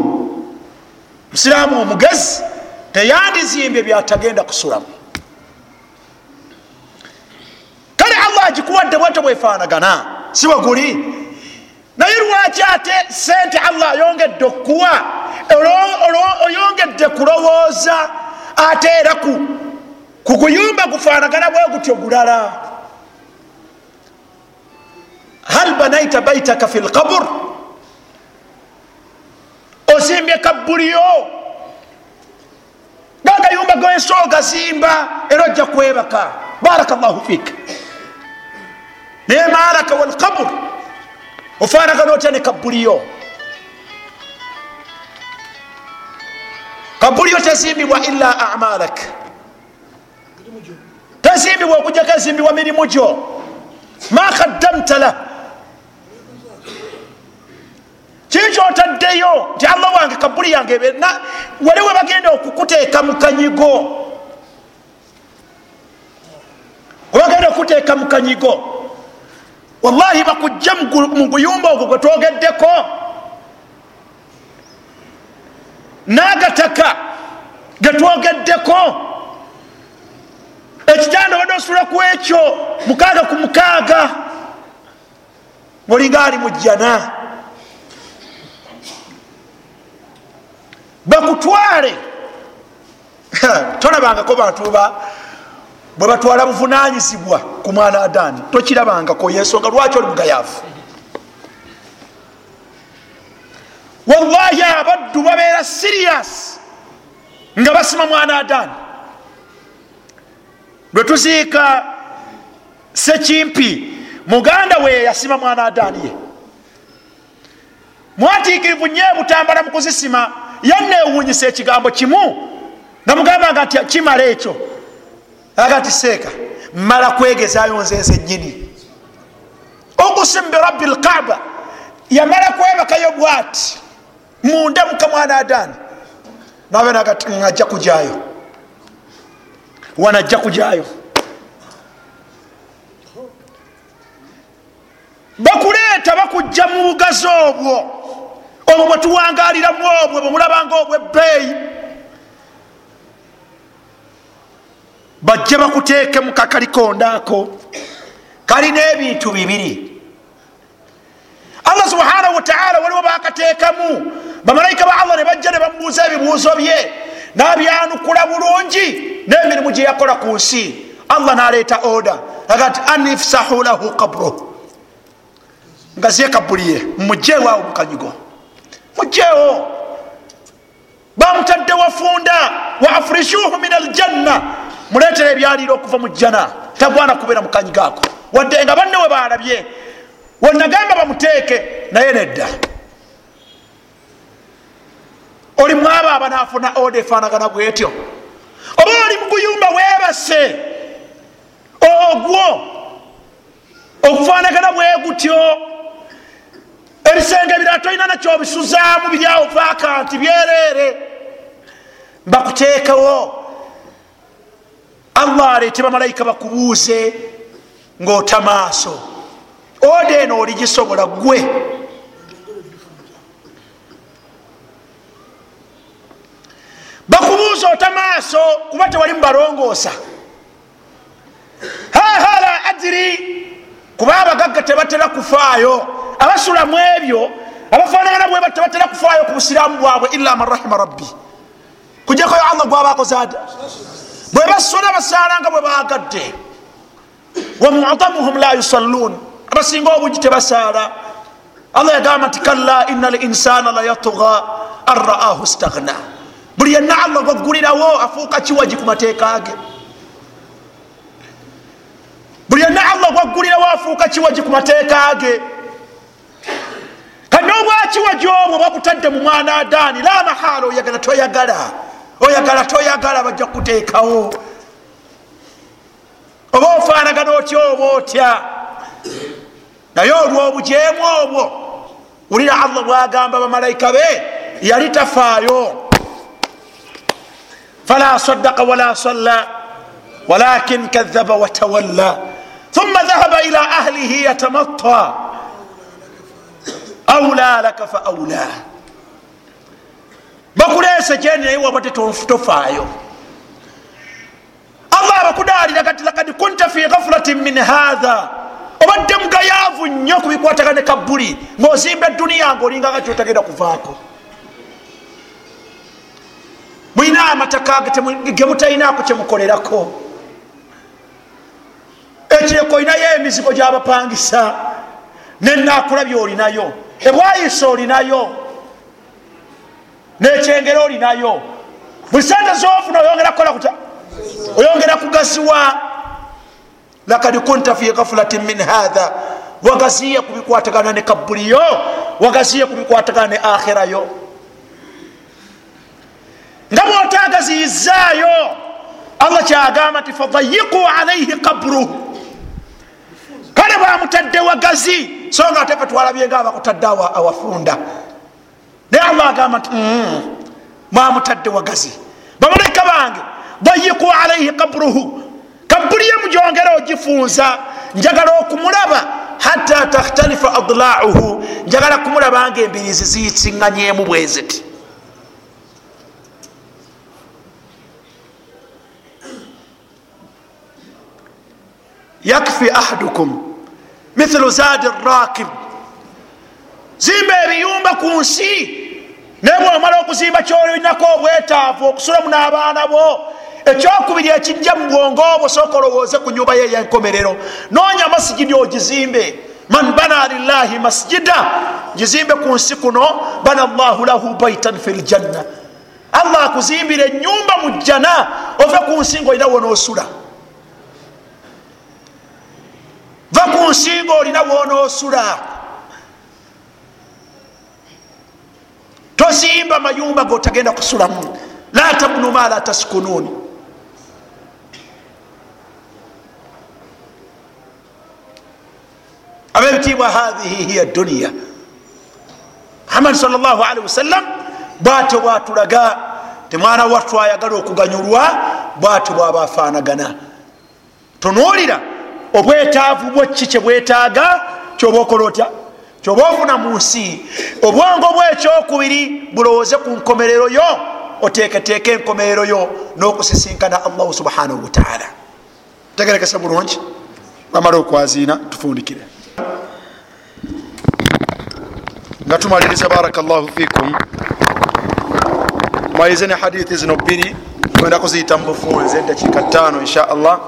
musiraamu omugezi teyandizimbye byatagenda kusulamu. Allah agikuwadde bwete bwefaanagana. Si weguli naye lwaki ate sente allah ayongedde okukuwa? Oyongedde kulowooza ate era kuguyumba gufaanagana bwe gutyo gulala. Hal banaita baitaka fi lkabur ozimbye kabuliyo gagayumba gensi ogazimba era ojja kwebaka. Baraka llahu fika naye malaka walkabur ofaanagana otya ne kabuliyo kabuliyo tezimbibwa illa amalak. Tezimbibwa okujjako ezimbibwa mirimu gyo ma kaddamta lah kikyotaddeyo nti allah wange kabuli yange. Wali we bagenda okukuteeka mu kanyigo webagenda okukuteeka mu kanyigo wallahi bakujja mu guyumba ogwo gwe twogeddeko. N'agataka getwogeddeko ekitanda wadde osula ku ekyo mukaaga ku mukaaga ngaolinga ali mujjana bakutwale. Tolabangako bantu bwe batwala buvunanyizibwa ku mwana adaani tokirabangako yensonga lwaki oli mugayaavu wallahi abaddu babeera sirias nga basima mwana adaani lwe tuziika sekimpi muganda we yasima mwana adaani ye. Mwatiikirivu nye butambala mu kuzisima yanewunyisa ekigambo kimu nga mugambanga nti kimala ekyo agati seeka mmala kwegezayo nzenze nyini okusimu birabbi lkaaba yamala kwebakayo bwati. Munda mukamwana adaani nabenagati ajja kujayo wanajja kujayo bakuleeta bakujja mu bugazi obwo. Obwo bwetuwangaliramu obwo bwemulabanga obwebbeeyi bajje bakuteeke mu kakalikondaako kalina ebintu bibiri. Allah subhanahu wataala waliwo bakateekamu. Bamalayika ba allah ne bajja ne bamubuuza ebibuuzo bye nabyanukula bulungi n'emirimu gye yakola ku nsi. Allah naleeta oda agati anifsahu lahu kabro nga zekabuliye mumujeewo awo mukanyigo mujeewo bamutadde wafunda. Wa afrishuhu min aljanna muleetera ebyaliiro okuva mu jjana tagwana kubeera mukanyigo ako wadde nga banne we balabye wenagamba bamuteeke naye nedda. Oli mwaba abanafuna oda efanagana bwetyo oba oli muguyumba webase ogwo okufanagana bwegutyo ebisenge ebirala tolina nakyobisuzaamu biryawo vaaka nti byereere. Bakuteekewo allah aleete bamalayika bakubuuze ngaota maaso oda eno oligisobola gwe bakubuuza ota maaso kuba tewali mubalongoosa hahala adiri kuba abagagga tebatera kufaayo abasulamu ebyo abafanagana bwe tebatera kufaayo ku busiraamu bwabwe illa man rahima rabbi. Kujakoyo allah gwabakozaada bwe basula basalanga bwe bagadde wamudamuhum la yusalluun abasinga obungi tebasaala. Allah yagamba nti kalla ina linsana layatuga an raahu stagna buli yenna allah gwaggulirawo afuuka kiwagi ku mateeka ge. Buli yenna allah gwaggulirawo afuuka kiwagi ku mateeka ge. Kati obwakiwagi obwo bakutadde mu mwana adaani la mahala oyagala toyagala oyagala toyagala bajja kuteekawo oba ofaanagana otya oba otya? Naye olwobujeemu obwo wulira allah bwagamba bamalayika be yali tafaayo. Fala sadaka wala salla walakin kadhaba watawalla thumma dhahaba ila ahlihi yatamatta. Aula laka fa aula bakulese kyeni naye waba tetofaayo allah abakudalira kati lakad kunta fi ghafulatin min hatha obadde mugayavu nnyo kubikwatagane kabuli ngaozimba eduniya nga olinganga kyotagenda kuvaako. Mulina amataka gemutalinako kyemukolerako ekireko olinayo emizigo gyabapangisa nenakulabye olinayo ebwayisa olinayo nekyengera olinayo. Buli sente zofuna oyongera kukola kuta oyongera kugaziwa lakad kunta fi gafulatin min hatha wagaziye kubikwatagana ne kabuliyo wagaziye kubikwatagana ne akhirayo nga bwotagaziyizaayo allah kyagamba nti fadayiku alaihi kabruhu kale bamutadde wagazi so nga atefe twalabyenga abakutadde awafunda naye allah agamba nti mm, mwamutadde wagazi. Bamalaika bange dayiku alaihi kabruhu kabuliye mugyongere ogifunza njagala okumulaba hatta takhtalifa adlauhu. Njagala kumulaba nga embirizi ziyisiŋŋanyemu bweziti. Yakfi ahadukum mithlu zadi rakib zimba ebiyumba ku nsi. Naye bwomala okuzimba kyolinako obwetaavu okusulamu n'abaana bo ekyokubiri ekijja mu bwongo obwo sooka olowooze ku nyumba ye eyenkomerero noonya masigidi ogizimbe. Man bana lillahi masjida gizimbe ku nsi kuno bana llahu lahu baitan fi ljanna allah akuzimbira enyumba mu jjana ove ku nsi nga olina wonoosula. Va ku nsi nga olina tozimba mayumba gotagenda kusulamu. La tabnu ma la taskununi. Abebitiibwa hathihi hiya duniya muhammadi salllahalihi wasallam bwatyo bwatulaga temwana wattu ayagala okuganyulwa bwatyo bwaba afaanagana. Tunuulira obwetaavu bweki kyebwetaaga kyoba okola otya kyoba ofuna mu nsi obwongo bwekyokubiri bulowooze ku nkomerero yo oteeketeeke enkomerero yo n'okusisinkana allahu subhanahu wataala tegerekesa bulungi? Bamala okwaziina tufundikire. Nga tumaliriza baraka llahu fikum tumalize ne hadithi zino bbiri twenda kuziyita mu bufunze dakiika ttaano insha allah.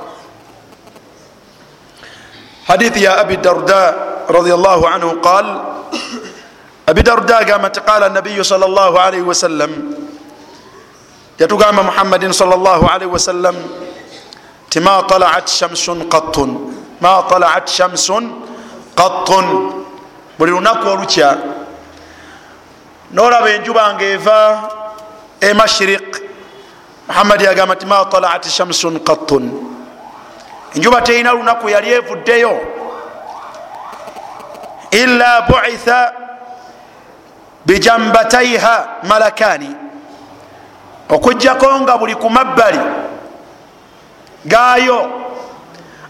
Hadithi ya abi darda رضي الله عنه قال أبي درداء قامت قال النبي صلى الله عليه وسلم يتقام محمد صلى الله عليه وسلم ما طلعت شمس قط ما طلعت شمس قط buli lunaku olukya nolaba enjuba nga eva emashiriq muhammadi yagamba nti ma talaat shamsun qattun enjuba terina lunaku yali evuddeyo Ila buitha bijambataiha malakani okujjako nga buli ku mabbali gayo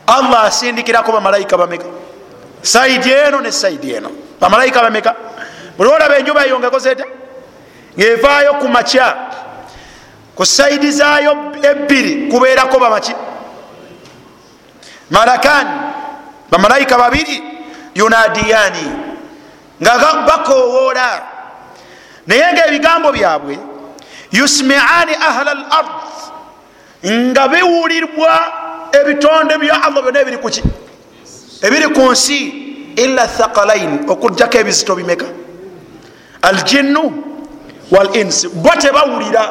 allah asindikirako bamalayika bameka. Saidi eno ne saidi eno. Bamalayika bameka. Buli olaba enjuba eyongekozeta ngaevaayo ku makya. Ku saidi zayo ebbiri kubeerako bamaki. Malakani bamalayika babiri yunadiyani nga bakowoola naye nga ebigambo byabwe yusmiani ahla al ard nga biwulirwa ebitonde bya allah byonna ebiri kuki ebiri ku nsi ila thakalain okugjako ebizito bimeka. Aljinnu wal insi bo tebawulira.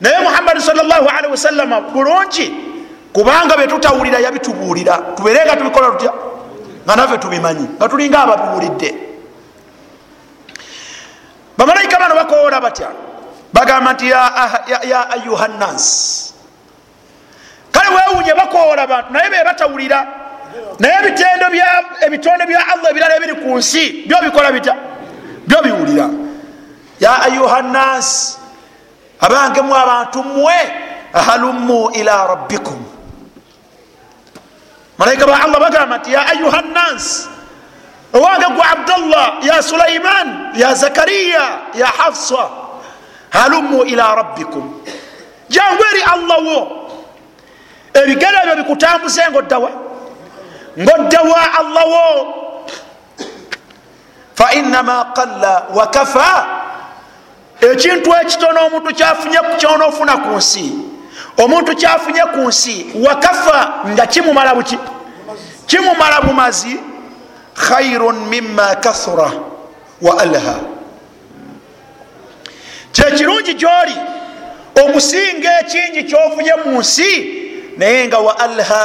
Naye muhammadi salllahalihi wasallama bulungi kubanga betutawulira yabitubuulira. Tubeere nga tubikola tutya? Nga naffe tubimanyi nga tulinga ababiwulidde bamalayika bano bakoola batya? Bagamba nti ya ayuha nnas kale wewunye bakoola bantu naye bebatawulira naye ebitonde bya allah ebirala ebiri ku nsi byo bikola bitya? Byo biwulira. Ya ayuha nnas abange mu abantu mmwe halumu ila rabbikum malaika ba allah bagamba nti ya ayuha nnansi owange gwe abdullah ya sulaiman ya zakariya ya hafsa halumu ila rabbikum. Jangu eri allah wo. Ebigere ebyo bikutambuze ngaoddawa ngaoddawa allah wo. Fainama qalla wakafa ekintu ekitono omuntu kyafunye kyonofuna ku nsi omuntu kyafunye ku nsi wakafa nga kimumala buki? Kimumala bumazi? Khairun mima kathura wa alha. Kyekirungi gyoli? Okusinga ekingi kyofunye mu nsi naye nga wa alha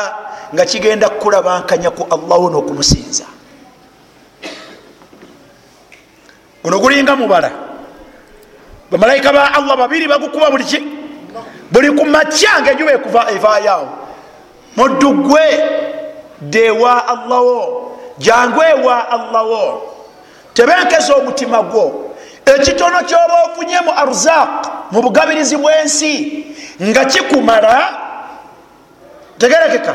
nga kigenda kukulabankanya ku allahu n'okumusinza. Guno gulinga mubala. Bamalayika ba allah babiri bagukuba buli ki buli ku makya nga enjuba ekuva evaayoawo muddugwe dewa allahwo jangu ewa allahwo tebenkeza omutima gwo. Ekitono kyoba ofunye mu arzak mu bugabirizi bw'ensi nga kikumala tegerekeka.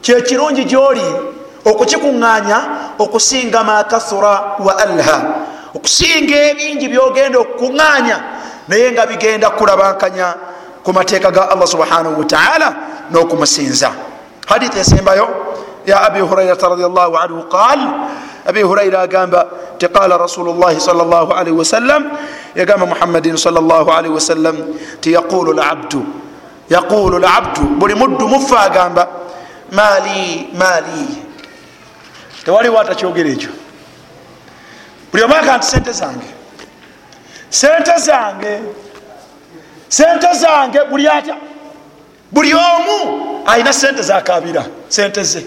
Kyekirungi gyoli okukikuŋŋanya okusinga makathura wa alha. Okusinga ebingi byogenda okukuŋŋanya naye nga bigenda kulabankanya ku mateeka ga allah subhanahu wataala n'okumusinza hadithi esembayo ya abi hurairata radiallahu anhu qal abi huraira agamba ti qala rasulu llahi sal llah alaihi wasallam yagamba muhammadin sal llah alaihi wasallam ti yaqulu labdu yaqulu labdu buli muddu mufa agamba mali mali tewaliwo atakyogera ekyo. Buli omwaka nti sente zange sente zange sente zange buli atya? Buli omu ayina sente zakabira sente ze.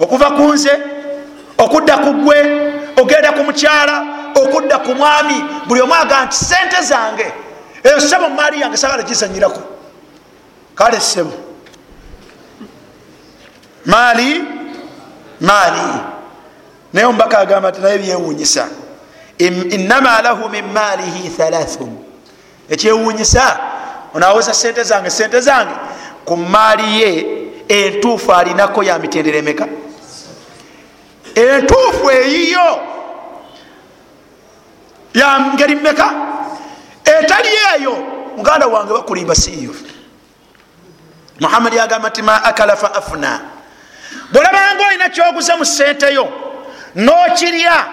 Okuva ku nze okudda ku gwe ogenda ku mukyala okudda ku mwami buli omu aga nti sente zange eyo sebo mumaali yange sagala gizanyirako. Kale sebo maali maali. Naye omubaka agamba ti naye byewunyisa inama lahu min maalihi thalathun. Ekyewunyisa onaweza sente zange sente zange ku maali ye entuufu alinako ya mitendera emeka entuufu eyiyo ya ngeri meka etali eyo muganda wange bakulimba siiyo muhammadi agamba nti ma akala fa afuna bwolabanga olina kyoguze mu senteyo nokirya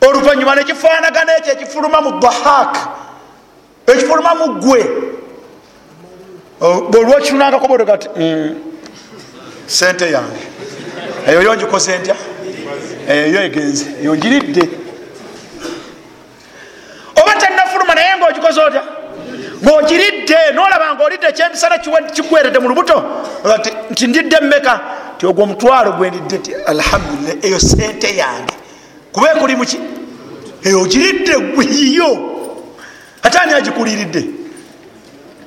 oluvanyuma nekifanagana ekyo ekifuluma mu dahak. Ekifuluma mu gwe bwolwakinangako bodoga ti sente yange. Eyo yo ngikoze ntya? Eyo egenze eyo ngiridde. Oba tenafuluma naye ngaogikoze otya? Ngaogiridde nolaba nga olidde ekyemisana kigweredde mu lubuto? Nti ndidde mmeka? Ti ogwo omutwalo gwendidde ti alhamdulillah eyo sente yange kuba ekuli muki eyo ogiridde gweyiyo ate ani agikuliridde?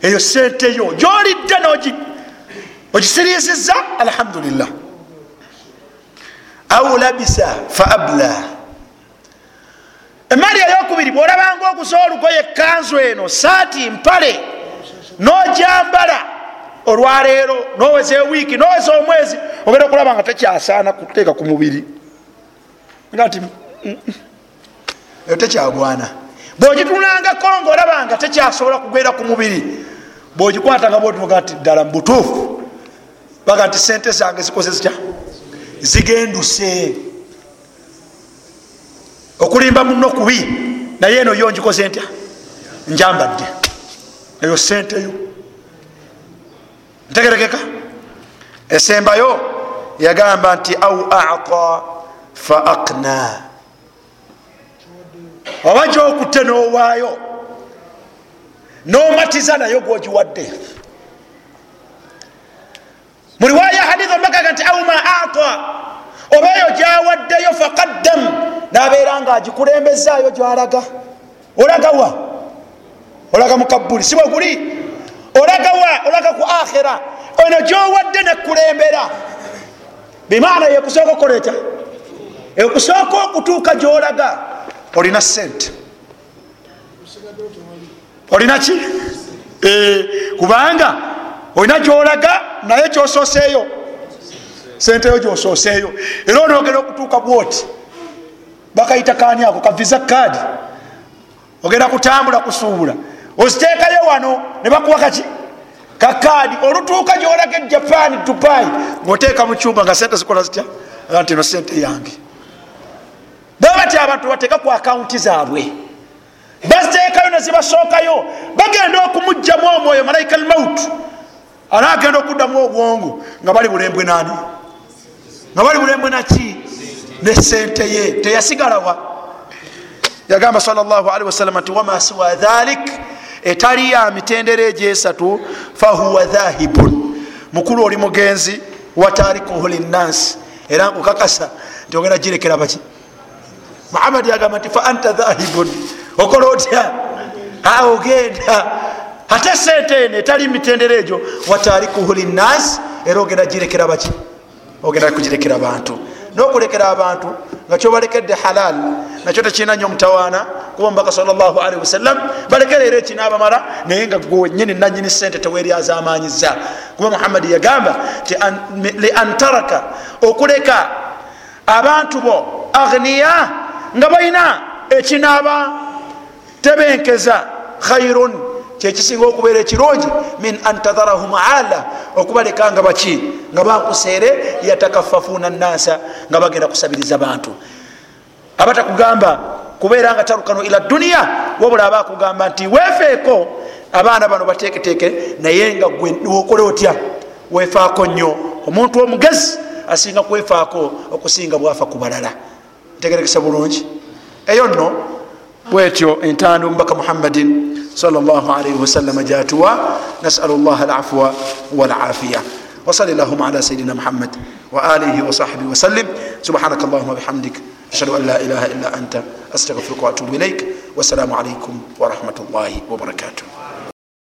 Eyo sente yo. Gyolidde ogisiriisiza alhamdulillah. Au labisa fa abla. Emaali eyokubiri bwolabanga okuza olugoye ekanzu eno saati mpale nojambala olwaleero noweza ewiiki noweza omwezi ogenda okulaba nga tekyasaana kuteeka ku mubiri ati eyo tekyagwana. Bwogitunangako ngaolaba nga tekyasobola kugwera ku mubiri bwogikwatanga bwotuga ti ddala mubutuufu baga nti sente zange zikoze zitya? Zigenduse. Okulimba muno kubi naye eno yo ngikoze ntya? Njambadde. Eyo senteyo ntegerekeka? Esembayo yagamba nti au ata fa akna oba gyokutte nowaayo nomatiza nayo gwogiwadde. Muliwaya haditha omakaga nti au ma ata. Oba eyo gyawaddeyo faqaddam nabeera nga agikulembezaayo gyalaga. Olaga wa? Olaga mukabuli si bweguli olaga wa? Olaga ku akhira ono gyowadde nekulembera bimaana yekusooka okukola etya ekusooka okutuuka gyolaga olina sente olinaki kubanga olina gyolaga naye kyososeeyo senteyo gyososeeyo era onogera okutuuka bwoti bakayita kani ako? Kaviza kaadi ogenda kutambula kusuubula. Oziteekayo wano ne bakuwa kaki? Kakaadi olutuuka gyolaga ejapan dubai ngaoteeka mu cyumba nga sente zikola zitya? Nti no sente yange baba bati abantu bateeka ku akawunti zaabwe. Baziteekayo nezibasookayo bagenda okumugjamu omwoyo malaika almaut anaagenda okuddamu obwongo nga bali bulembwe nani? Nga bali bulembwe naki ne sente ye teyasigalawa. Yagamba salllahalihi wasalama nti wama siwa dhalik? Etali ya mitendera egyesatu fahuwa dhahibun. Mukulu oli mugenzi watarikuhu linnansi era nkukakasa nti ogenda girekera baki muhammad yagamba nti fa anta dhahibun. Okola otya? Ogenda. Ate sente eno etali mitendera egyo watarikuhu linnansi era ogenda girekera baki? Ogenda kugirekera bantu. Nokulekera abantu nga kyobalekedde halal nakyo tekirina nyo mutawaana kuba omubaka salllahalihi wasallam balekera era ekinabamala naye nga gwenyini nanyini sente teweryazamanyiza kuba muhammadi yagamba ti liantaraka okuleka abantu bo agniya nga balina ekinaba tebenkeza khairun kyekisinga okubeera ekirungi min antadharahum ala okubaleka nga baki? Nga bakuseere yatakafafuna nasa nga bagenda kusabiriza bantu. Abatakugamba kubeera nga tarukanu ila duniya wabula abakugamba nti wefeeko abaana bano bateketeke naye nga wokola otya? Wefaako nnyo. Omuntu omugezi asinga kwefaako okusinga bwafa ku balala ntegerekese bulungi. Eyo nno bwetyo entaano omubaka muhammadin salllahalaihi wasalama gyatuwa nasalu llah alafwa walafiya وصل اللهم على سيدنا محمد وآله وصحبه وسلم سبحانك اللهم وبحمدك أشهد أن لا إله إلا أنت أستغفرك وأتوب إليك والسلام عليكم ورحمة الله وبركاته